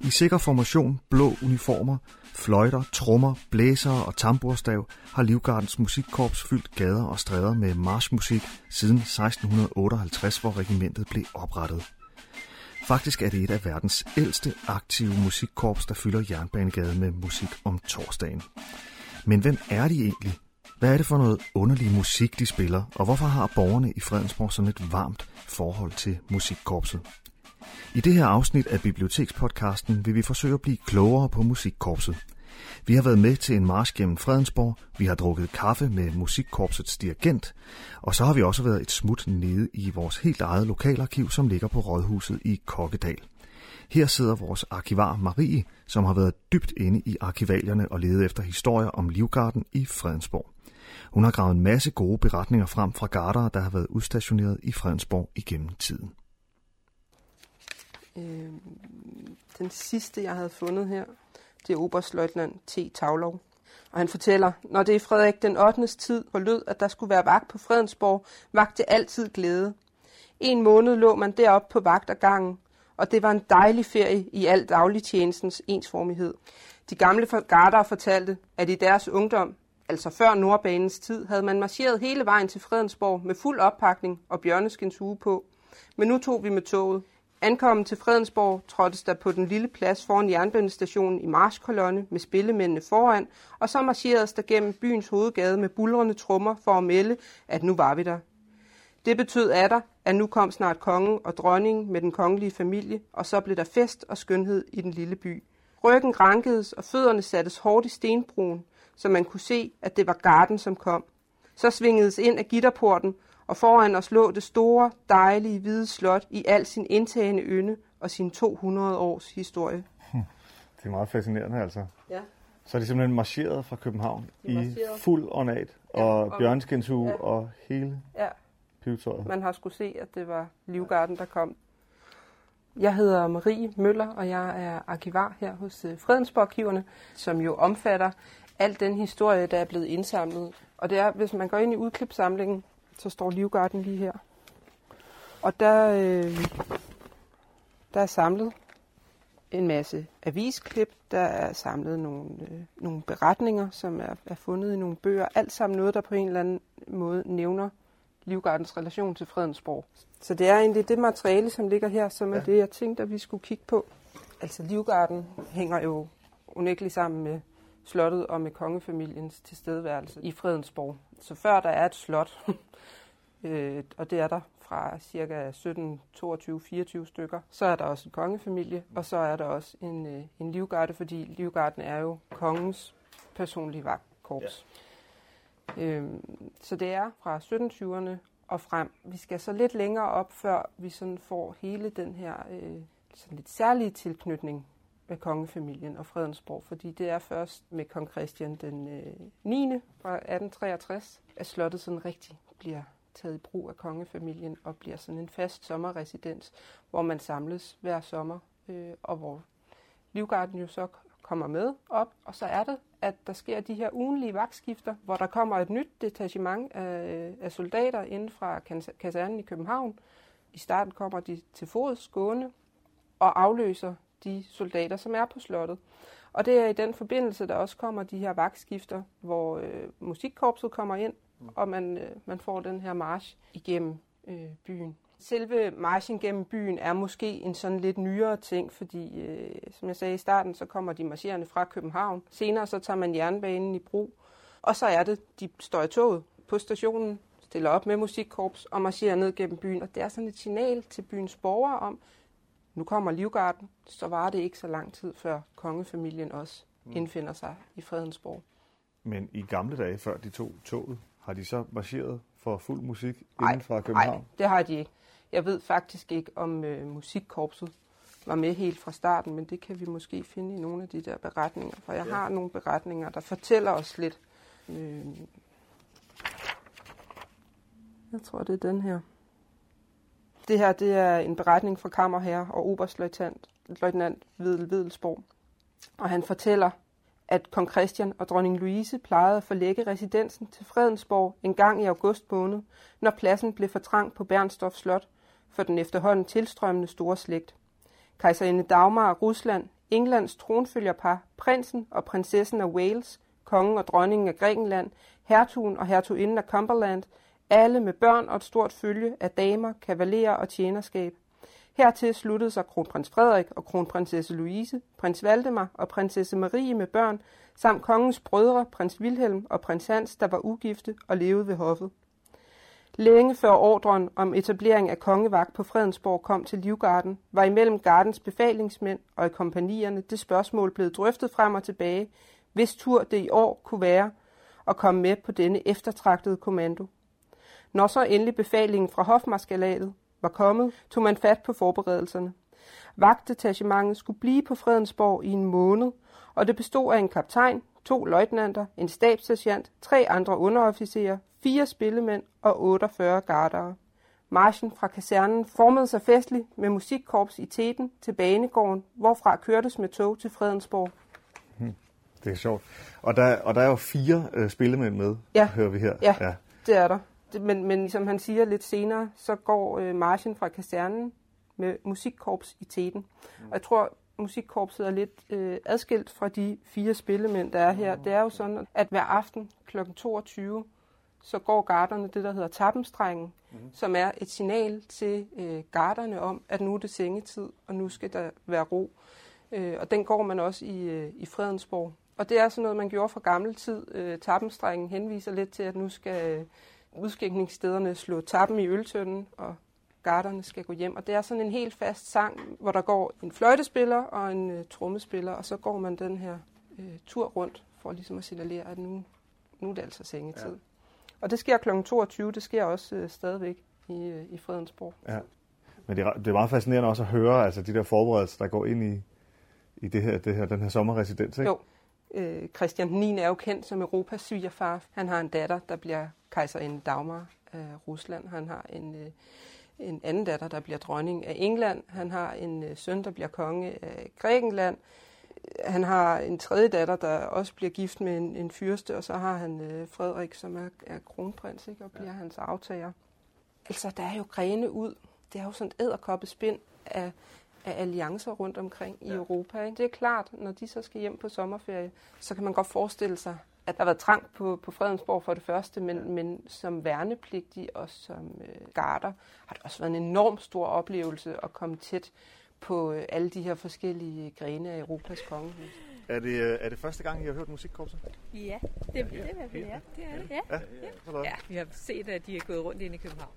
I sikker formation, blå uniformer, fløjter, trommer, blæsere og tamburstav har Livgardens musikkorps fyldt gader og stræder med marchmusik siden 1658, hvor regimentet blev oprettet. Faktisk er det et af verdens ældste aktive musikkorps, der fylder Jernbanegade med musik om torsdagen. Men hvem er de egentlig? Hvad er det for noget underlig musik, de spiller, og hvorfor har borgerne i Fredensborg sådan et varmt forhold til musikkorpset? I det her afsnit af Bibliotekspodcasten vil vi forsøge at blive klogere på musikkorpset. Vi har været med til en march gennem Fredensborg, vi har drukket kaffe med musikkorpsets dirigent, og så har vi også været et smut nede i vores helt eget lokalarkiv, som ligger på Rådhuset i Kokkedal. Her sidder vores arkivar Marie, som har været dybt inde i arkivalierne og ledet efter historier om Livgarden i Fredensborg. Hun har gravet en masse gode beretninger frem fra gardere, der har været udstationeret i Fredensborg igennem tiden. Øh, den sidste, jeg havde fundet her, det er Oberstløjtnant T. Tavlov. Og han fortæller, når det i Frederik den 8. tid forlød, at der skulle være vagt på Fredensborg, vagte altid glæde. En måned lå man derop på vagt og og det var en dejlig ferie i al dagligtjenestens ensformighed. De gamle garder fortalte, at i deres ungdom, altså før Nordbanens tid, havde man marcheret hele vejen til Fredensborg med fuld oppakning og bjørneskins hue på. Men nu tog vi med toget. Ankommen til Fredensborg trådtes der på den lille plads foran jernbanestationen i marskolonne med spillemændene foran, og så marcheredes der gennem byens hovedgade med bulrende trommer for at melde, at nu var vi der. Det betød atter, at nu kom snart kongen og dronningen med den kongelige familie, og så blev der fest og skønhed i den lille by. Ryggen rankedes, og fødderne sattes hårdt i stenbroen, så man kunne se, at det var garden, som kom. Så svingedes ind af gitterporten, og foran os lå det store, dejlige, hvide slot i al sin indtagende ynde og sin 200 års historie. Det er meget fascinerende, altså. Ja. Så er de simpelthen marcheret fra København i fuld ornat og, ja, og bjørnskindshue ja. og hele ja pivetøjet. Man har skulle se, at det var Livgarden, der kom. Jeg hedder Marie Møller, og jeg er arkivar her hos øh, Fredensborg-arkiverne, som jo omfatter al den historie, der er blevet indsamlet. Og det er, hvis man går ind i udklipsamlingen, så står Livgarden lige her. Og der, øh, der er samlet en masse avisklip, der er samlet nogle, øh, nogle beretninger, som er, er fundet i nogle bøger. Alt sammen noget, der på en eller anden måde nævner Livgardens relation til Fredensborg. Så det er egentlig det materiale, som ligger her, som er ja. det, jeg tænkte, at vi skulle kigge på. Altså Livgarden hænger jo unægteligt sammen med slottet og med kongefamiliens tilstedeværelse i Fredensborg. Så før der er et slot, øh, og det er der fra ca. 17, 22, 24 stykker, så er der også en kongefamilie, og så er der også en, øh, en livgarde, fordi livgarden er jo kongens personlige vagtkorps. Ja. Øhm, så det er fra 1720'erne og frem. Vi skal så lidt længere op, før vi sådan får hele den her øh, sådan lidt særlige tilknytning med kongefamilien og Fredensborg, fordi det er først med kong Christian den øh, 9. fra 1863, at slottet sådan rigtig bliver taget i brug af kongefamilien og bliver sådan en fast sommerresidens, hvor man samles hver sommer, øh, og hvor Livgarden jo så kommer med op, og så er det, at der sker de her ugenlige vagtskifter, hvor der kommer et nyt detachement af, af soldater inden fra kasernen i København. I starten kommer de til fods gående og afløser de soldater, som er på slottet. Og det er i den forbindelse, der også kommer de her vagtskifter, hvor øh, musikkorpset kommer ind, og man, øh, man får den her march igennem øh, byen. Selve marchen gennem byen er måske en sådan lidt nyere ting, fordi øh, som jeg sagde i starten, så kommer de marcherende fra København. Senere så tager man jernbanen i brug, og så er det, de står i toget på stationen, stiller op med musikkorps og marcherer ned gennem byen. Og det er sådan et signal til byens borgere om, nu kommer Livgarden, så var det ikke så lang tid før kongefamilien også mm. indfinder sig i Fredensborg. Men i gamle dage, før de to toget, har de så marcheret for fuld musik ej, inden fra København? Nej, det har de ikke. Jeg ved faktisk ikke, om øh, musikkorpset var med helt fra starten, men det kan vi måske finde i nogle af de der beretninger, for jeg ja. har nogle beretninger, der fortæller os lidt. Øh, jeg tror, det er den her. Det her det er en beretning fra kammerherre og oberstløjtnant løjtnant Vedel Vedelsborg. Og han fortæller, at kong Christian og dronning Louise plejede at forlægge residensen til Fredensborg en gang i august måned, når pladsen blev for trang på Bernstorff Slot for den efterhånden tilstrømmende store slægt. Kejserinde Dagmar af Rusland, Englands tronfølgerpar, prinsen og prinsessen af Wales, kongen og dronningen af Grækenland, hertugen og hertuginden af Cumberland, alle med børn og et stort følge af damer, kavalerer og tjenerskab. Hertil sluttede sig kronprins Frederik og kronprinsesse Louise, prins Valdemar og prinsesse Marie med børn, samt kongens brødre, prins Wilhelm og prins Hans, der var ugifte og levede ved hoffet. Længe før ordren om etablering af kongevagt på Fredensborg kom til Livgarden, var imellem gardens befalingsmænd og i kompanierne det spørgsmål blevet drøftet frem og tilbage, hvis tur det i år kunne være at komme med på denne eftertragtede kommando. Når så endelig befalingen fra hofmarskalatet var kommet, tog man fat på forberedelserne. Vagtdetachementet skulle blive på Fredensborg i en måned, og det bestod af en kaptajn, to løjtnanter, en stabssergeant, tre andre underofficerer, fire spillemænd og 48 gardere. Marchen fra kasernen formede sig festligt med musikkorps i Teten til Banegården, hvorfra kørtes med tog til Fredensborg. Hmm. Det er sjovt. Og der, og der er jo fire øh, spillemænd med, ja. hører vi her. Ja, ja. det er der. Men, men som han siger lidt senere, så går øh, marchen fra kasernen med musikkorps i Teten. Mm. Og jeg tror, musikkorpset er lidt øh, adskilt fra de fire spillemænd, der er her. Det er jo sådan, at hver aften kl. 22, så går garderne det, der hedder tappenstrengen, mm. som er et signal til øh, garderne om, at nu er det sengetid, og nu skal der være ro. Øh, og den går man også i, øh, i Fredensborg. Og det er sådan noget, man gjorde fra gammel tid. Øh, tappenstrengen henviser lidt til, at nu skal øh, udskænkningsstederne slå tappen i øltønden, og garderne skal gå hjem. Og det er sådan en helt fast sang, hvor der går en fløjtespiller og en øh, trommespiller, og så går man den her øh, tur rundt for ligesom at signalere, at nu, nu er det altså sengetid. Ja. Og det sker kl. 22, det sker også øh, stadigvæk i, øh, i Fredensborg. Ja. Men det er, det er meget fascinerende også at høre altså, de der forberedelser, der går ind i, i det her, det her, den her sommerresidens. Ikke? Jo. Øh, Christian 9. er jo kendt som Europas svigerfar. Han har en datter, der bliver kejserinde Dagmar af Rusland. Han har en, øh, en anden datter, der bliver dronning af England. Han har en øh, søn, der bliver konge af Grækenland. Han har en tredje datter, der også bliver gift med en, en fyrste, og så har han øh, Frederik, som er, er kronprins, ikke, og bliver ja. hans aftager. Altså, der er jo grene ud. Det er jo sådan et æderkoppespind af, af alliancer rundt omkring i ja. Europa. Ikke? Det er klart, når de så skal hjem på sommerferie, så kan man godt forestille sig, at der har været trangt på, på Fredensborg for det første, men, men som værnepligtig og som øh, garder har det også været en enorm stor oplevelse at komme tæt på øh, alle de her forskellige grene af Europas kongehus. Er det, øh, er det første gang, I har hørt musikkorpset? Ja, det, det, det, det, ja. det er det. Ja. Ja. Ja. ja, vi har set, at de er gået rundt ind i København.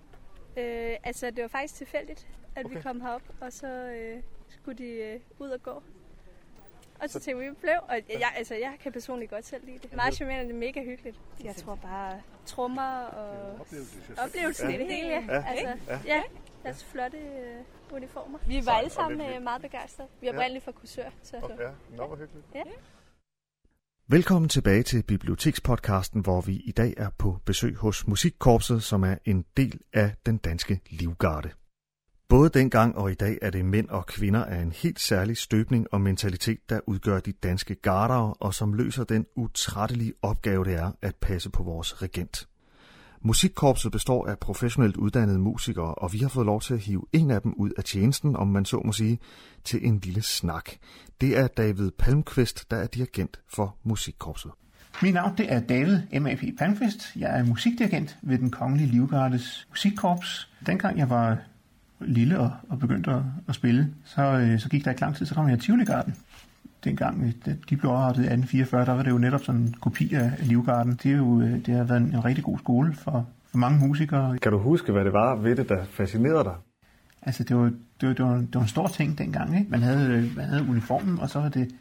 Øh, altså, det var faktisk tilfældigt, at okay. vi kom herop, og så øh, skulle de øh, ud og gå. Og så tænkte vi, vi blev, og jeg, altså, jeg kan personligt godt selv lide det. Meget charmerende, det er mega hyggeligt. Jeg tror bare, trommer og oplevelsen i det hele. Ja. Altså, ja. Deres flotte uh, uniformer. Vi var alle sammen uh, meget begejstrede. Vi er oprindeligt fra Kursør. Så, så. Ja, nå, hvor hyggeligt. Ja. Velkommen tilbage til Bibliotekspodcasten, hvor vi i dag er på besøg hos Musikkorpset, som er en del af den danske livgarde. Både dengang og i dag er det mænd og kvinder af en helt særlig støbning og mentalitet, der udgør de danske gardere, og som løser den utrættelige opgave, det er at passe på vores regent. Musikkorpset består af professionelt uddannede musikere, og vi har fået lov til at hive en af dem ud af tjenesten, om man så må sige, til en lille snak. Det er David Palmqvist, der er dirigent for Musikkorpset. Mit navn det er David M.A.P. Palmqvist. Jeg er musikdirigent ved den Kongelige Livgardes Musikkorps. Dengang jeg var lille og, og begyndte at, at spille, så, øh, så gik der ikke lang tid, så kom jeg til Tivoli-garden. Dengang øh, de blev oprettet i 1844, der var det jo netop sådan en kopi af Livgarden. Det, er jo, øh, det har været en, en rigtig god skole for, for mange musikere. Kan du huske, hvad det var ved det, der fascinerede dig? Altså, det var, det var, det var, det var en stor ting dengang. Ikke? Man, havde, man havde uniformen, og så var det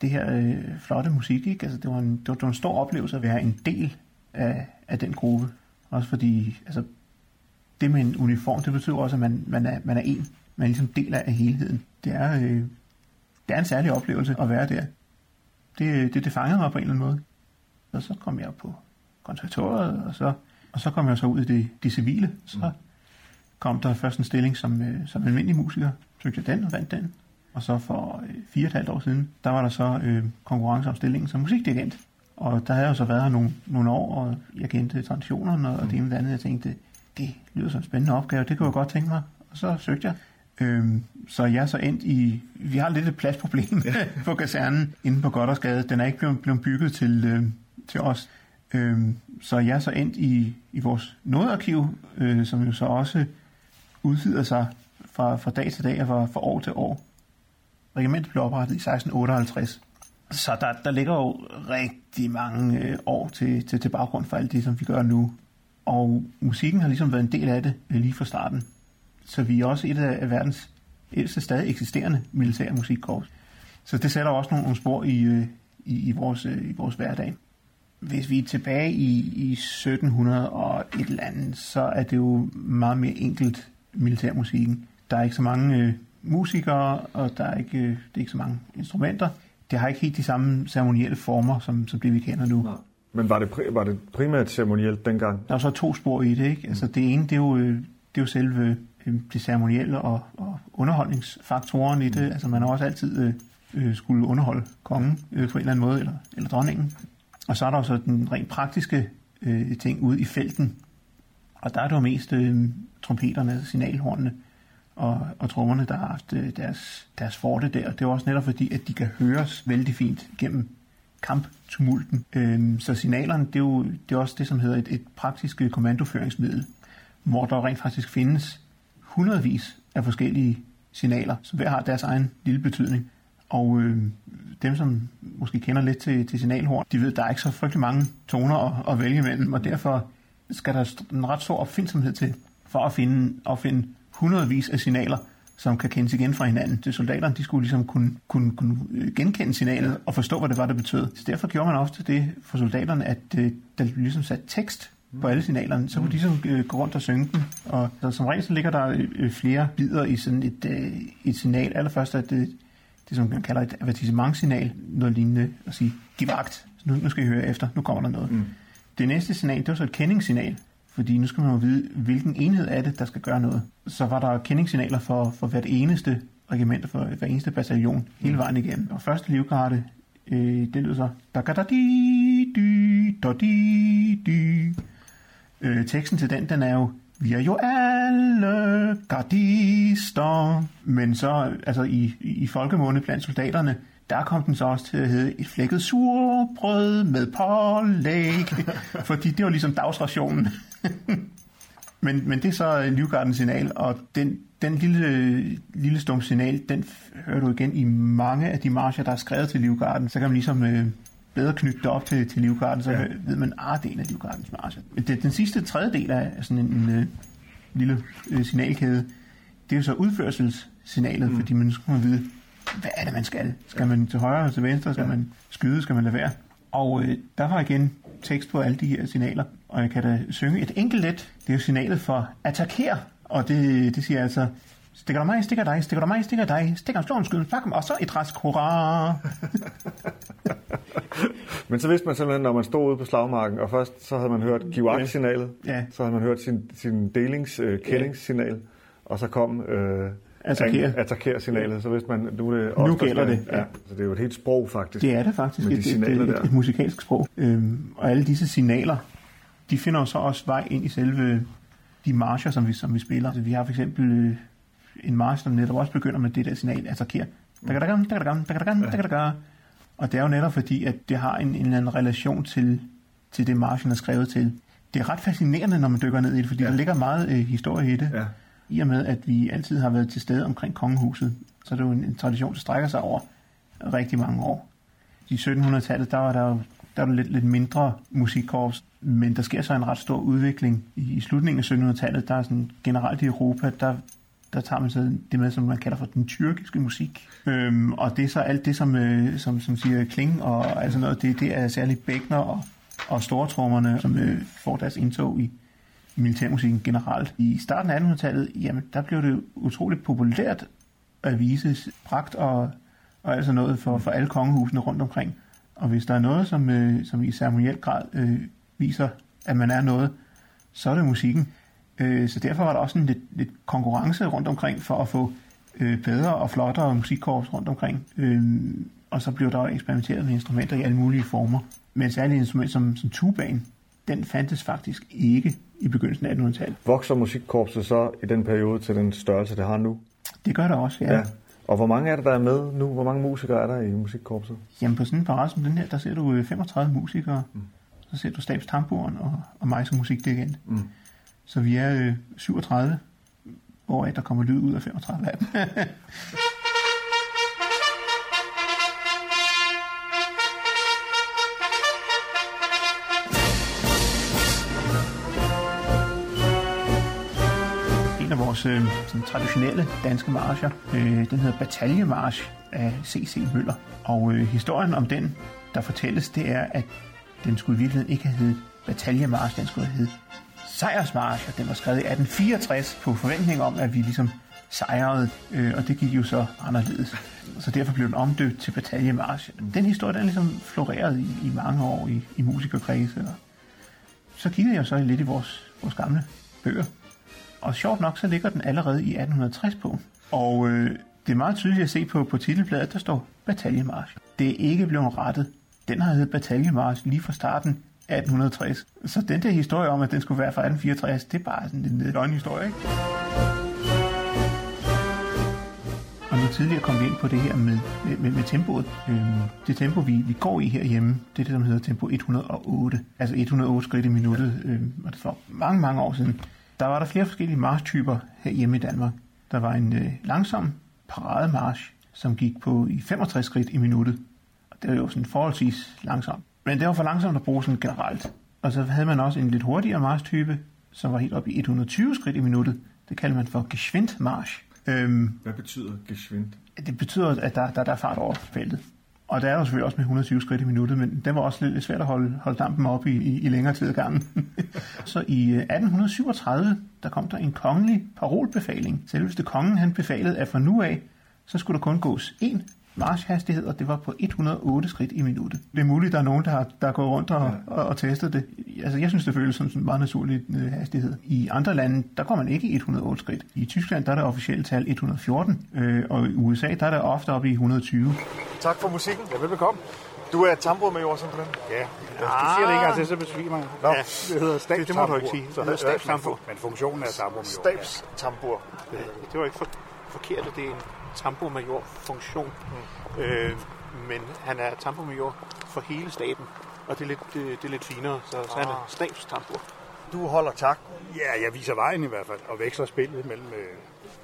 det her øh, flotte musik. Ikke? Altså, det, var en, det, var, det var en stor oplevelse at være en del af, af den gruppe. Også fordi altså, det med en uniform, det betyder også, at man, man, er, man er en. Man er ligesom del af helheden. Det er, øh, det er en særlig oplevelse at være der. Det, det, det fangede mig på en eller anden måde. Og så kom jeg på konservatoriet, og så, og så kom jeg så ud i det, det civile. Så mm. kom der først en stilling som, øh, som almindelig musiker. Søgte jeg den og vandt den. Og så for øh, fire og et halvt år siden, der var der så øh, konkurrence om stillingen som musikdirigent. Og der havde jeg så været her nogle, nogle år, og jeg kendte traditionerne og mm. det ene og andet. Jeg tænkte, det lyder som en spændende opgave, det kunne jeg godt tænke mig. Og så søgte jeg. Øhm, så jeg er så endt i, vi har lidt et pladsproblem ja. på kasernen inde på Goddersgade. Den er ikke blevet, blevet bygget til, øh, til os. Øhm, så jeg er så endt i, i vores nådearkiv, øh, som jo så også udvider sig fra, fra dag til dag og fra, fra år til år. Regimentet blev oprettet i 1658. Så der, der ligger jo rigtig mange øh, år til, til, til baggrund for alt det, som vi gør nu. Og musikken har ligesom været en del af det øh, lige fra starten. Så vi er også et af verdens ældste stadig eksisterende militære musikkorps. Så det sætter også nogle, spor i, øh, i, i, vores, øh, i vores hverdag. Hvis vi er tilbage i, i 1700 og et eller andet, så er det jo meget mere enkelt militærmusikken. Der er ikke så mange øh, musikere, og der er ikke, øh, det er ikke så mange instrumenter. Det har ikke helt de samme ceremonielle former, som, som det vi kender nu. Nej. Men var det, pri- var det primært ceremonielt dengang? Der er så to spor i det, ikke? Altså det ene, det er jo, øh, det er jo selve øh, det ceremonielle og, og underholdningsfaktoren i det. Mm. Altså man har også altid øh, øh, skulle underholde kongen øh, på en eller anden måde, eller, eller dronningen. Og så er der også den rent praktiske øh, ting ude i felten. Og der er det jo mest øh, trompeterne, signalhornene og, og trommerne, der har haft øh, deres, deres forte der. Det er også netop fordi, at de kan høres vældig fint gennem kamptumulten. Øhm, så signalerne, det er jo det er også det, som hedder et, et praktisk kommandoføringsmiddel, hvor der rent faktisk findes hundredvis af forskellige signaler, som hver har deres egen lille betydning. Og øh, dem, som måske kender lidt til, til signalhorn, de ved, at der er ikke så frygtelig mange toner at, at vælge imellem, og derfor skal der en ret stor opfindsomhed til for at finde, at finde hundredvis af signaler, som kan kendes igen fra hinanden. Det soldaterne, de skulle ligesom kunne, kunne, kunne genkende signalet og forstå, hvad det var, det betød. Så derfor gjorde man ofte det for soldaterne, at øh, der ligesom sat tekst på alle signalerne, så kunne de ligesom øh, gå rundt og synge den. Og så som regel så ligger der øh, flere bidder i sådan et, øh, et signal. Allerførst er det, det, som man kalder et avertissementssignal, noget lignende at sige, giv vagt, nu, nu skal I høre efter, nu kommer der noget. Mm. Det næste signal, det var så et kendingssignal, fordi nu skal man jo vide, hvilken enhed er det, der skal gøre noget. Så var der kendingssignaler for, for hvert eneste regiment, for hver eneste bataljon, hele vejen igennem. Og første livgarde, øh, det lyder så, da da di dy da di dy. Øh, teksten til den, den er jo, vi er jo alle gardister. Men så, altså i, i folkemåne blandt soldaterne, der kom den så også til at hedde et flækket surbrød med pålæg, fordi det var ligesom dagsrationen. men, men det er så Livgardens signal, og den, den lille, lille stum signal, den hører du igen i mange af de marcher, der er skrevet til Livgarden. Så kan man ligesom øh, bedre knytte det op til, til Livgarden, så ja. ved man, at ah, det er en af Livgardens marcher. Det, den sidste tredjedel af sådan en, en øh, lille øh, signalkæde, det er jo så udførselssignalet, mm. fordi man skal vide, hvad er det, man skal? Skal man til højre eller til venstre? Skal ja. man skyde? Skal man lade være? Og øh, der var igen tekst på alle de her signaler, og jeg kan da synge et enkelt let. Det er jo signalet for attacker, og det, det siger altså, stikker du mig, stikker dig, stikker du mig, stikker dig, stikker en slå en fuck og så et rask hurra. Men så vidste man simpelthen, når man stod ude på slagmarken, og først så havde man hørt giv signalet ja. så havde man hørt sin, sin delings, øh, ja. og så kom øh, attacker. attacker signalet, så hvis man nu er det også, nu gælder det. Ja. ja. Så det er jo et helt sprog faktisk. Det er det faktisk, de et, et, et, et, musikalsk sprog. Øhm, og alle disse signaler, de finder jo så også vej ind i selve de marcher, som vi, som vi spiller. Altså, vi har for eksempel øh, en march, som netop også begynder med det der signal, attacker. Og det er jo netop fordi, at det har en, en eller anden relation til, til det, marchen er skrevet til. Det er ret fascinerende, når man dykker ned i det, fordi ja. der ligger meget øh, historie i det. Ja i og med, at vi altid har været til stede omkring kongehuset, så er det jo en, en tradition, der strækker sig over rigtig mange år. I 1700-tallet, der var der jo der var der lidt, lidt mindre musikkorps, men der sker så en ret stor udvikling. I, i slutningen af 1700-tallet, der er sådan generelt i Europa, der, der tager man så det med, som man kalder for den tyrkiske musik. Øhm, og det er så alt det, som, øh, som, som siger kling og altså noget, det, det er særligt bækner og, og stortrommerne, som øh, får deres indtog i, militærmusikken generelt. I starten af 1800-tallet, jamen, der blev det utroligt populært at vise pragt og, og altså noget for, for alle kongehusene rundt omkring. Og hvis der er noget, som, øh, som i ceremoniel grad øh, viser, at man er noget, så er det musikken. Øh, så derfor var der også en lidt, lidt konkurrence rundt omkring for at få øh, bedre og flottere musikkorps rundt omkring. Øh, og så blev der eksperimenteret med instrumenter i alle mulige former. Men særligt instrument som, som tubaen, den fandtes faktisk ikke i begyndelsen af 1800-tallet. Vokser musikkorpset så i den periode til den størrelse, det har nu? Det gør det også, ja. ja. Og hvor mange er der, der er med nu? Hvor mange musikere er der i musikkorpset? Jamen på sådan en parade som den her, der ser du 35 øh, musikere. Mm. Så ser du stabstamburen og, og mig som musikdirigent. Mm. Så vi er øh, 37, hvor der kommer lyd ud af 35 af dem. vores øh, sådan, traditionelle danske marcher. Øh, den hedder Bataljemarsch af C.C. Møller. Og øh, historien om den, der fortælles, det er, at den skulle i virkeligheden ikke have heddet Bataljemarsch, den skulle have heddet Sejrsmarsch, og den var skrevet i 1864 på forventning om, at vi ligesom sejrede, øh, og det gik jo så anderledes. Så derfor blev den omdøbt til Bataljemarsch. Den historie, den ligesom floreret i, i mange år i, i musikerkredse. Og så kiggede jeg så lidt i vores, vores gamle bøger. Og sjovt nok, så ligger den allerede i 1860 på. Og øh, det er meget tydeligt at se på, på titelbladet, der står Bataljemarsch. Det er ikke blevet rettet. Den har heddet Bataljemarsch lige fra starten 1860. Så den der historie om, at den skulle være fra 1864, det er bare sådan en løgnhistorie, ikke? Og nu tidligere kom vi ind på det her med, med, med tempoet. Øhm, det tempo, vi, vi går i herhjemme, det er det, som hedder tempo 108. Altså 108 skridt i minuttet. Øhm, og det for mange, mange år siden. Der var der flere forskellige marschtyper herhjemme i Danmark. Der var en øh, langsom parademarsch, som gik på i 65 skridt i minuttet. Og det var jo sådan forholdsvis langsomt. Men det var for langsomt at bruge sådan generelt. Og så havde man også en lidt hurtigere marschtype, som var helt op i 120 skridt i minuttet. Det kalder man for Geschwindmarsch. Øhm, Hvad betyder geschwind? det betyder, at der, der, der er fart over feltet. Og der er jo selvfølgelig også med 120 skridt i minuttet, men den var også lidt svært at holde, holde dampen op i, i, i længere tid ad gangen. så i øh, 1837, der kom der en kongelig parolbefaling. Selveste kongen han befalede, at fra nu af, så skulle der kun gås én marchhastighed, og det var på 108 skridt i minuttet. Det er muligt, at der er nogen, der har, der går rundt og, ja. og, og testet det. Altså, jeg synes, det føles som sådan en meget naturlig øh, hastighed. I andre lande, der går man ikke i 108 skridt. I Tyskland, der er der officielt tal 114, øh, og i USA, der er der ofte oppe i 120. Tak for musikken. Ja, velbekomme. Du er tamburmajor simpelthen? Ja, du siger det ikke engang til, så besvimer jeg. Nå, ja, det hedder det, det må du ikke sige. Så det hedder stabstambur. Men funktionen er tamburmajor. Stabstambur. Ja. Det var ikke for, forkert, det er en tamburmajor-funktion. Mm. Øh, men han er tamburmajor for hele staben, og det er lidt, det, det er lidt finere, så, så han er stabstambur. Du holder tak. Ja, jeg viser vejen i hvert fald, og veksler spillet mellem øh,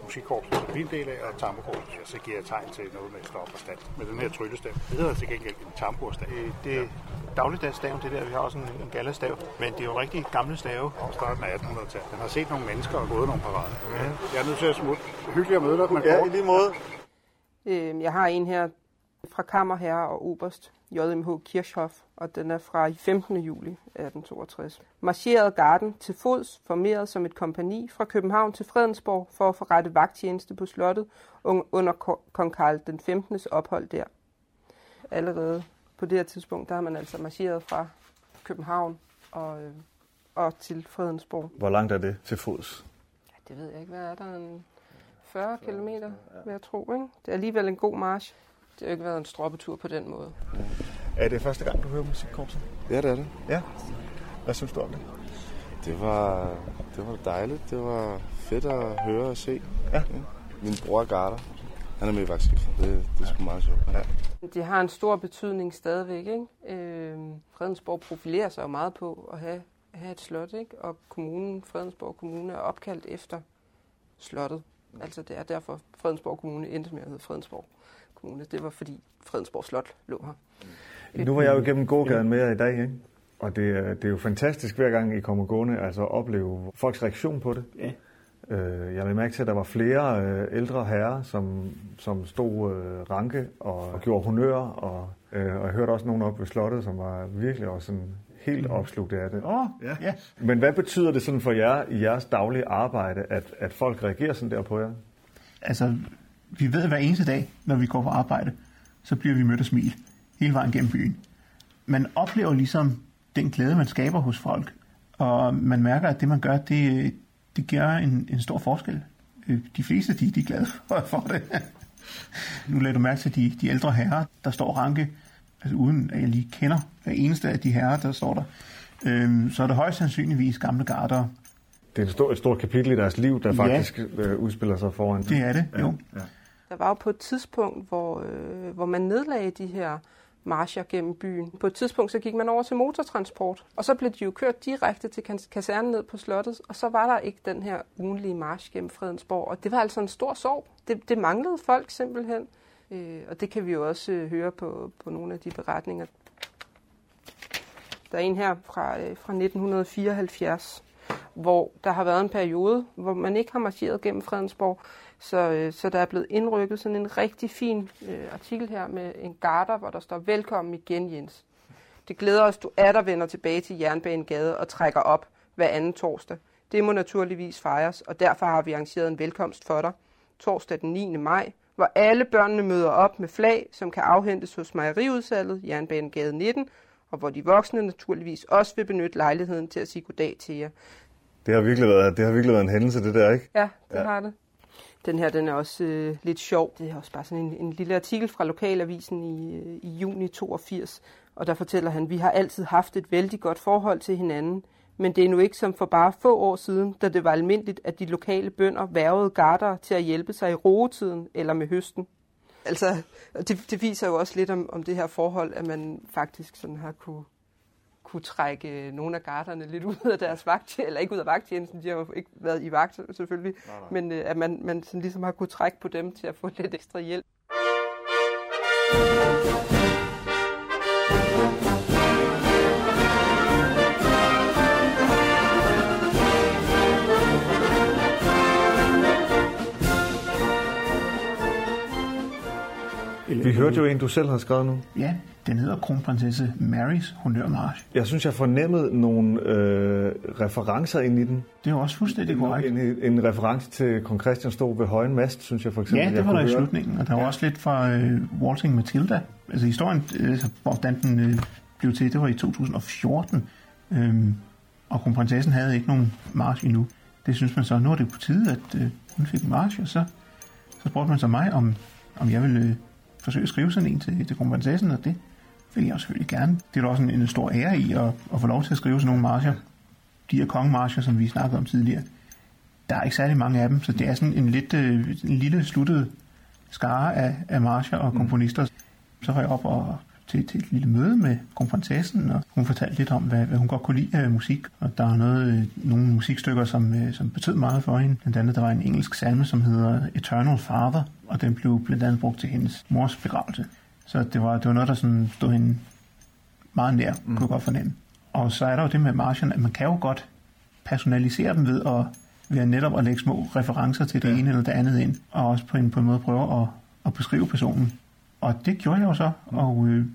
musikkorpset, som en del af, og tamburkorpset. Ja, så giver jeg tegn til noget med stop og stand. Med den her tryllestav. Det hedder til gengæld en tamburstav. Øh, det er dagligdagsstav, det der. Vi har også en, en gallastav. Men det er jo rigtig gamle stave. Fra starten af 1800-tallet. Den har set nogle mennesker og gået nogle parader. Ja. Jeg er nødt til at smutte. Hyggeligt at møde dig, men Ja, i lige måde. Øh, jeg har en her fra Kammerherre og Oberst JMH Kirchhoff, og den er fra 15. juli 1862. Marcherede garden til fods, formeret som et kompani fra København til Fredensborg for at forrette vagttjeneste på slottet under kong Karl den 15. ophold der. Allerede på det her tidspunkt, der har man altså marcheret fra København og, øh, og til Fredensborg. Hvor langt er det til fods? Ja, det ved jeg ikke. Hvad er der? En 40 km, vil jeg tro. Ikke? Det er alligevel en god march. Det har ikke været en stroppetur på den måde. Er det første gang, du hører musikkorpset? Ja, det er det. Ja. Hvad synes du om det? Det var, det var dejligt. Det var fedt at høre og se. Ja. Min bror er garder. Han er med i vagtskiftet. Det, det er sgu meget sjovt. Ja. Det har en stor betydning stadigvæk. Ikke? Øh, Fredensborg profilerer sig jo meget på at have, have et slot, ikke? og kommunen, Fredensborg Kommune, er opkaldt efter slottet. Altså det er derfor Fredensborg Kommune endte med at hedde Fredensborg Kommune. Det var fordi Fredensborg Slot lå her. Nu var jeg jo igennem gågaden med jer i dag, ikke? Og det, er- det er jo fantastisk hver gang I kommer gående, altså at opleve folks reaktion på det. Ja. Øh, jeg vil mærke til, at der var flere øh, ældre herrer, som, som stod øh, ranke og, og gjorde honør, og, øh, og jeg hørte også nogen op ved slottet, som var virkelig også sådan helt opslugt af det. Åh, ja. ja. Men hvad betyder det sådan for jer i jeres daglige arbejde, at, at folk reagerer sådan der på jer? Altså, vi ved hver eneste dag, når vi går på arbejde, så bliver vi mødt af smil hele vejen gennem byen. Man oplever ligesom den glæde, man skaber hos folk, og man mærker, at det, man gør, det, det gør en, en stor forskel. Øh, De fleste, de, de er glade for, for det. Nu lader du mærke til de, de ældre herrer, der står ranke, altså uden at jeg lige kender hver eneste af de herrer, der står der. Øhm, så er det højst sandsynligvis gamle garder. Det er et stort, et stort kapitel i deres liv, der Ja. faktisk øh, udspiller sig foran. Det er det, jo. Ja. Der var jo på et tidspunkt, hvor, øh, hvor man nedlagde de her marcher gennem byen. På et tidspunkt så gik man over til motortransport, og så blev de jo kørt direkte til kasernen ned på slottet, og så var der ikke den her ugenlige march gennem Fredensborg, og det var altså en stor sorg. Det, det manglede folk simpelthen, øh, og det kan vi jo også øh, høre på, på nogle af de beretninger. Der er en her fra, øh, fra 1974, hvor der har været en periode, hvor man ikke har marcheret gennem Fredensborg, så, øh, så der er blevet indrykket sådan en rigtig fin øh, artikel her med en garter, hvor der står, velkommen igen Jens. Det glæder os, du er der vender tilbage til Jernbanegade og trækker op hver anden torsdag. Det må naturligvis fejres, og derfor har vi arrangeret en velkomst for dig. torsdag den 9. maj, hvor alle børnene møder op med flag, som kan afhentes hos mejeriudsalget, Jernbanegade 19, og hvor de voksne naturligvis også vil benytte lejligheden til at sige goddag til jer. Det har virkelig været, det har virkelig været en hændelse, det der, ikke? Ja, det ja. har det. Den her, den er også øh, lidt sjov. Det er også bare sådan en, en lille artikel fra Lokalavisen i, øh, i juni 82, og der fortæller han, vi har altid haft et vældig godt forhold til hinanden, men det er nu ikke som for bare få år siden, da det var almindeligt, at de lokale bønder værvede garter til at hjælpe sig i roetiden eller med høsten. Altså, det, det viser jo også lidt om, om det her forhold, at man faktisk sådan har kunne, kunne trække nogle af garderne lidt ud af deres vagt, eller ikke ud af vagttjenesten, de har jo ikke været i vagt selvfølgelig, nej, nej. men øh, at man, man sådan ligesom har kunne trække på dem til at få lidt ekstra hjælp. Vi hørte jo en, du selv har skrevet nu. Ja, den hedder Kronprinsesse Marys Honørmarsch. Jeg synes, jeg fornemmede nogle øh, referencer ind i den. Det er også fuldstændig korrekt. En, en, en reference til kong Christian stod ved Højen Mast, synes jeg for eksempel. Ja, det var der i slutningen, og der var ja. også lidt fra øh, Walting Matilda. Altså historien, øh, hvordan den øh, blev til, det var i 2014. Øhm, og kronprinsessen havde ikke nogen march endnu. Det synes man så, nu er det på tide, at øh, hun fik en march, og så, så spurgte man så mig, om, om jeg ville øh, forsøge at skrive sådan en til, til kronprinsessen, og det vil jeg selvfølgelig gerne. Det er da også en, en stor ære i at, at få lov til at skrive sådan nogle marcher. De her kongemarcher, som vi snakkede om tidligere, der er ikke særlig mange af dem, så det er sådan en lidt øh, en lille sluttet skare af, af marcher og komponister. Så var jeg op og til, til et lille møde med kronprinsessen, og hun fortalte lidt om, hvad, hvad hun godt kunne lide af musik. Og der er noget, øh, nogle musikstykker, som, øh, som betød meget for hende. Blandt andet, der var en engelsk salme, som hedder Eternal Father, og den blev blandt andet brugt til hendes mors begravelse. Så det var, det var noget, der sådan stod hende meget nær, mm. kunne jeg godt fornemme. Og så er der jo det med marchen, at man kan jo godt personalisere dem ved at, ved at netop at lægge små referencer til det ja. ene eller det andet ind, og også på en, på en måde prøve at, at beskrive personen. Og det gjorde jeg jo så, mm. og øh,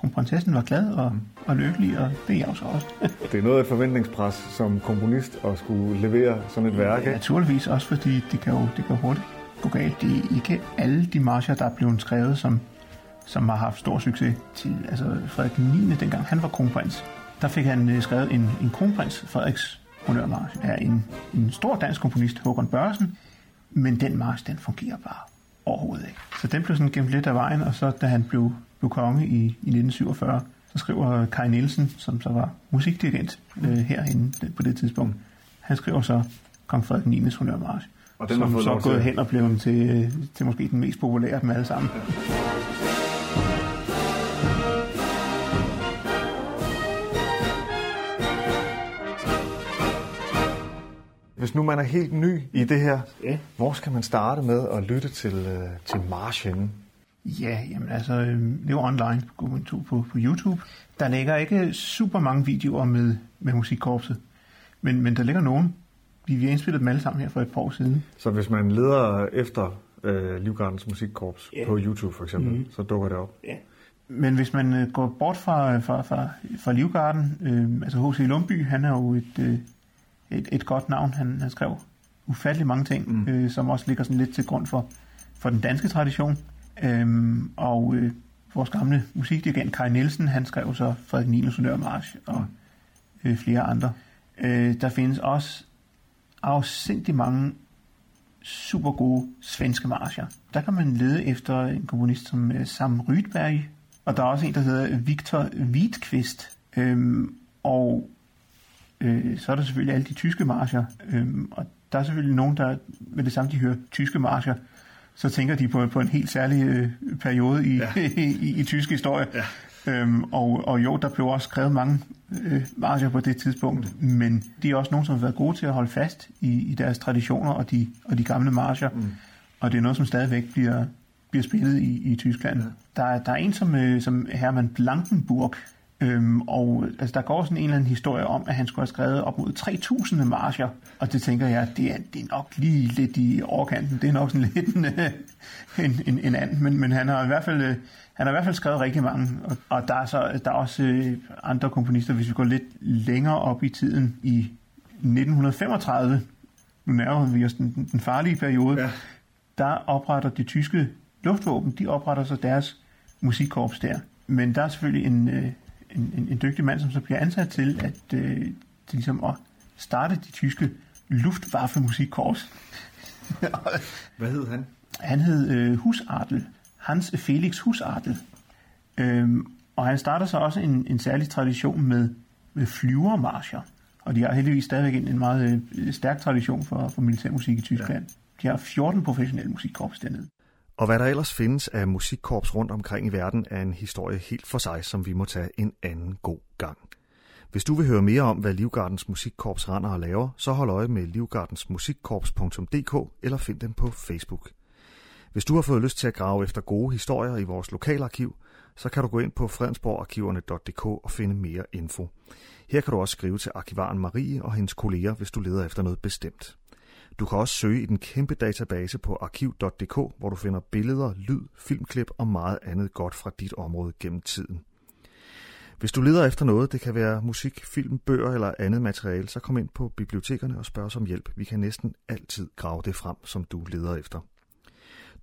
kronprinsessen var glad og, og lykkelig, og det er jeg jo så også. det er noget af et forventningspres som komponist at skulle levere sådan et værk, Ja, naturligvis også, fordi det kan jo, det kan hurtigt gå galt. Det er ikke alle de marcher, der er blevet skrevet, som, som har haft stor succes. Til, altså Frederik 9. dengang han var kronprins, der fik han øh, skrevet en, en kronprins Frederiks honørmarsch af en, en stor dansk komponist, Håkon Børresen, men den march, den fungerer bare overhovedet ikke. Så den blev sådan gemt lidt af vejen, og så da han blev blev konge i, i 1947, så skriver Kai Nielsen, som så var musikdirigent øh, herinde på det tidspunkt, han skriver så Kong Frederik 9. Honørmarsch, og den som så er gået hen og blevet til, til måske den mest populære af dem alle sammen. Ja. Hvis nu man er helt ny i det her, ja. hvor skal man starte med at lytte til, øh, til marchen? Ja, jamen altså, øhm, det jo online. På, på, på YouTube. Der ligger ikke super mange videoer med, med musikkorpset, men, men der ligger nogen. Vi, vi har indspillet dem alle sammen her for et par år siden. Så hvis man leder efter øh, Livgardens musikkorps yeah. på YouTube for eksempel, mm. så dukker det op? Ja. Men hvis man øh, går bort fra, fra, fra, fra Livgarden, øh, altså H.C. Lundby, han er jo et, øh, et, et godt navn. Han, han skrev ufattelig mange ting, mm. øh, som også ligger sådan lidt til grund for, for den danske tradition. Øhm, og øh, vores gamle musikdirigent Kai Nielsen, han skrev så Frederik Niels March og øh, flere andre. Øh, der findes også afsindig mange super gode svenske marcher. Der kan man lede efter en komponist som øh, Sam Rydberg, og der er også en, der hedder Victor Wittqvist. Øhm, og øh, så er der selvfølgelig alle de tyske marcher, øhm, og der er selvfølgelig nogen, der med det samme, de hører tyske marcher, så tænker de på, på en helt særlig øh, periode i, ja. i, i, i tysk historie. Ja. Øhm, og, og jo, der blev også skrevet mange øh, marcher på det tidspunkt, mm. men de er også nogen, som har været gode til at holde fast i, i deres traditioner og de, og de gamle marcher. Mm. Og det er noget, som stadigvæk bliver, bliver spillet i, i Tyskland. Ja. Der, der er en som, øh, som Hermann Blankenburg, Øhm, og altså, der går sådan en eller anden historie om, at han skulle have skrevet op mod 3.000 marcher, og det tænker jeg, det er, det er nok lige lidt i overkanten. Det er nok sådan lidt en, en, en, en anden, men, men han har i hvert fald han har i hvert fald skrevet rigtig mange, og, og der er så der er også øh, andre komponister, hvis vi går lidt længere op i tiden, i 1935, nu nærmer vi os den, den farlige periode, ja. der opretter det tyske luftvåben, de opretter så deres musikkorps der. Men der er selvfølgelig en, øh, en, en, en dygtig mand, som så bliver ansat til at, øh, til ligesom at starte de tyske Luftwaffe-musikkorps. Hvad hed han? Han hed øh, Husartel. Hans Felix Husartel. Øhm, og han starter så også en, en særlig tradition med, med flyvermarscher. Og de har heldigvis stadigvæk en, en meget øh, stærk tradition for, for militærmusik i Tyskland. Ja. De har 14 professionelle musikkorps dernede. Og hvad der ellers findes af musikkorps rundt omkring i verden, er en historie helt for sig, som vi må tage en anden god gang. Hvis du vil høre mere om, hvad Livgardens Musikkorps render og laver, så hold øje med livgardensmusikkorps.dk eller find dem på Facebook. Hvis du har fået lyst til at grave efter gode historier i vores lokalarkiv, så kan du gå ind på fredensborgarkiverne.dk og finde mere info. Her kan du også skrive til arkivaren Marie og hendes kolleger, hvis du leder efter noget bestemt. Du kan også søge i den kæmpe database på arkiv.dk, hvor du finder billeder, lyd, filmklip og meget andet godt fra dit område gennem tiden. Hvis du leder efter noget, det kan være musik, film, bøger eller andet materiale, så kom ind på bibliotekerne og spørg os om hjælp. Vi kan næsten altid grave det frem, som du leder efter.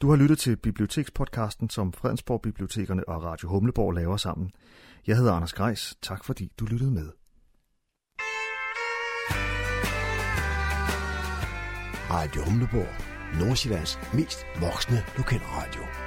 Du har lyttet til Bibliotekspodcasten, som Fredensborg Bibliotekerne og Radio Humleborg laver sammen. Jeg hedder Anders Grejs. Tak fordi du lyttede med. Radio Humleborg. Nordsjællands mest voksne lokalradio.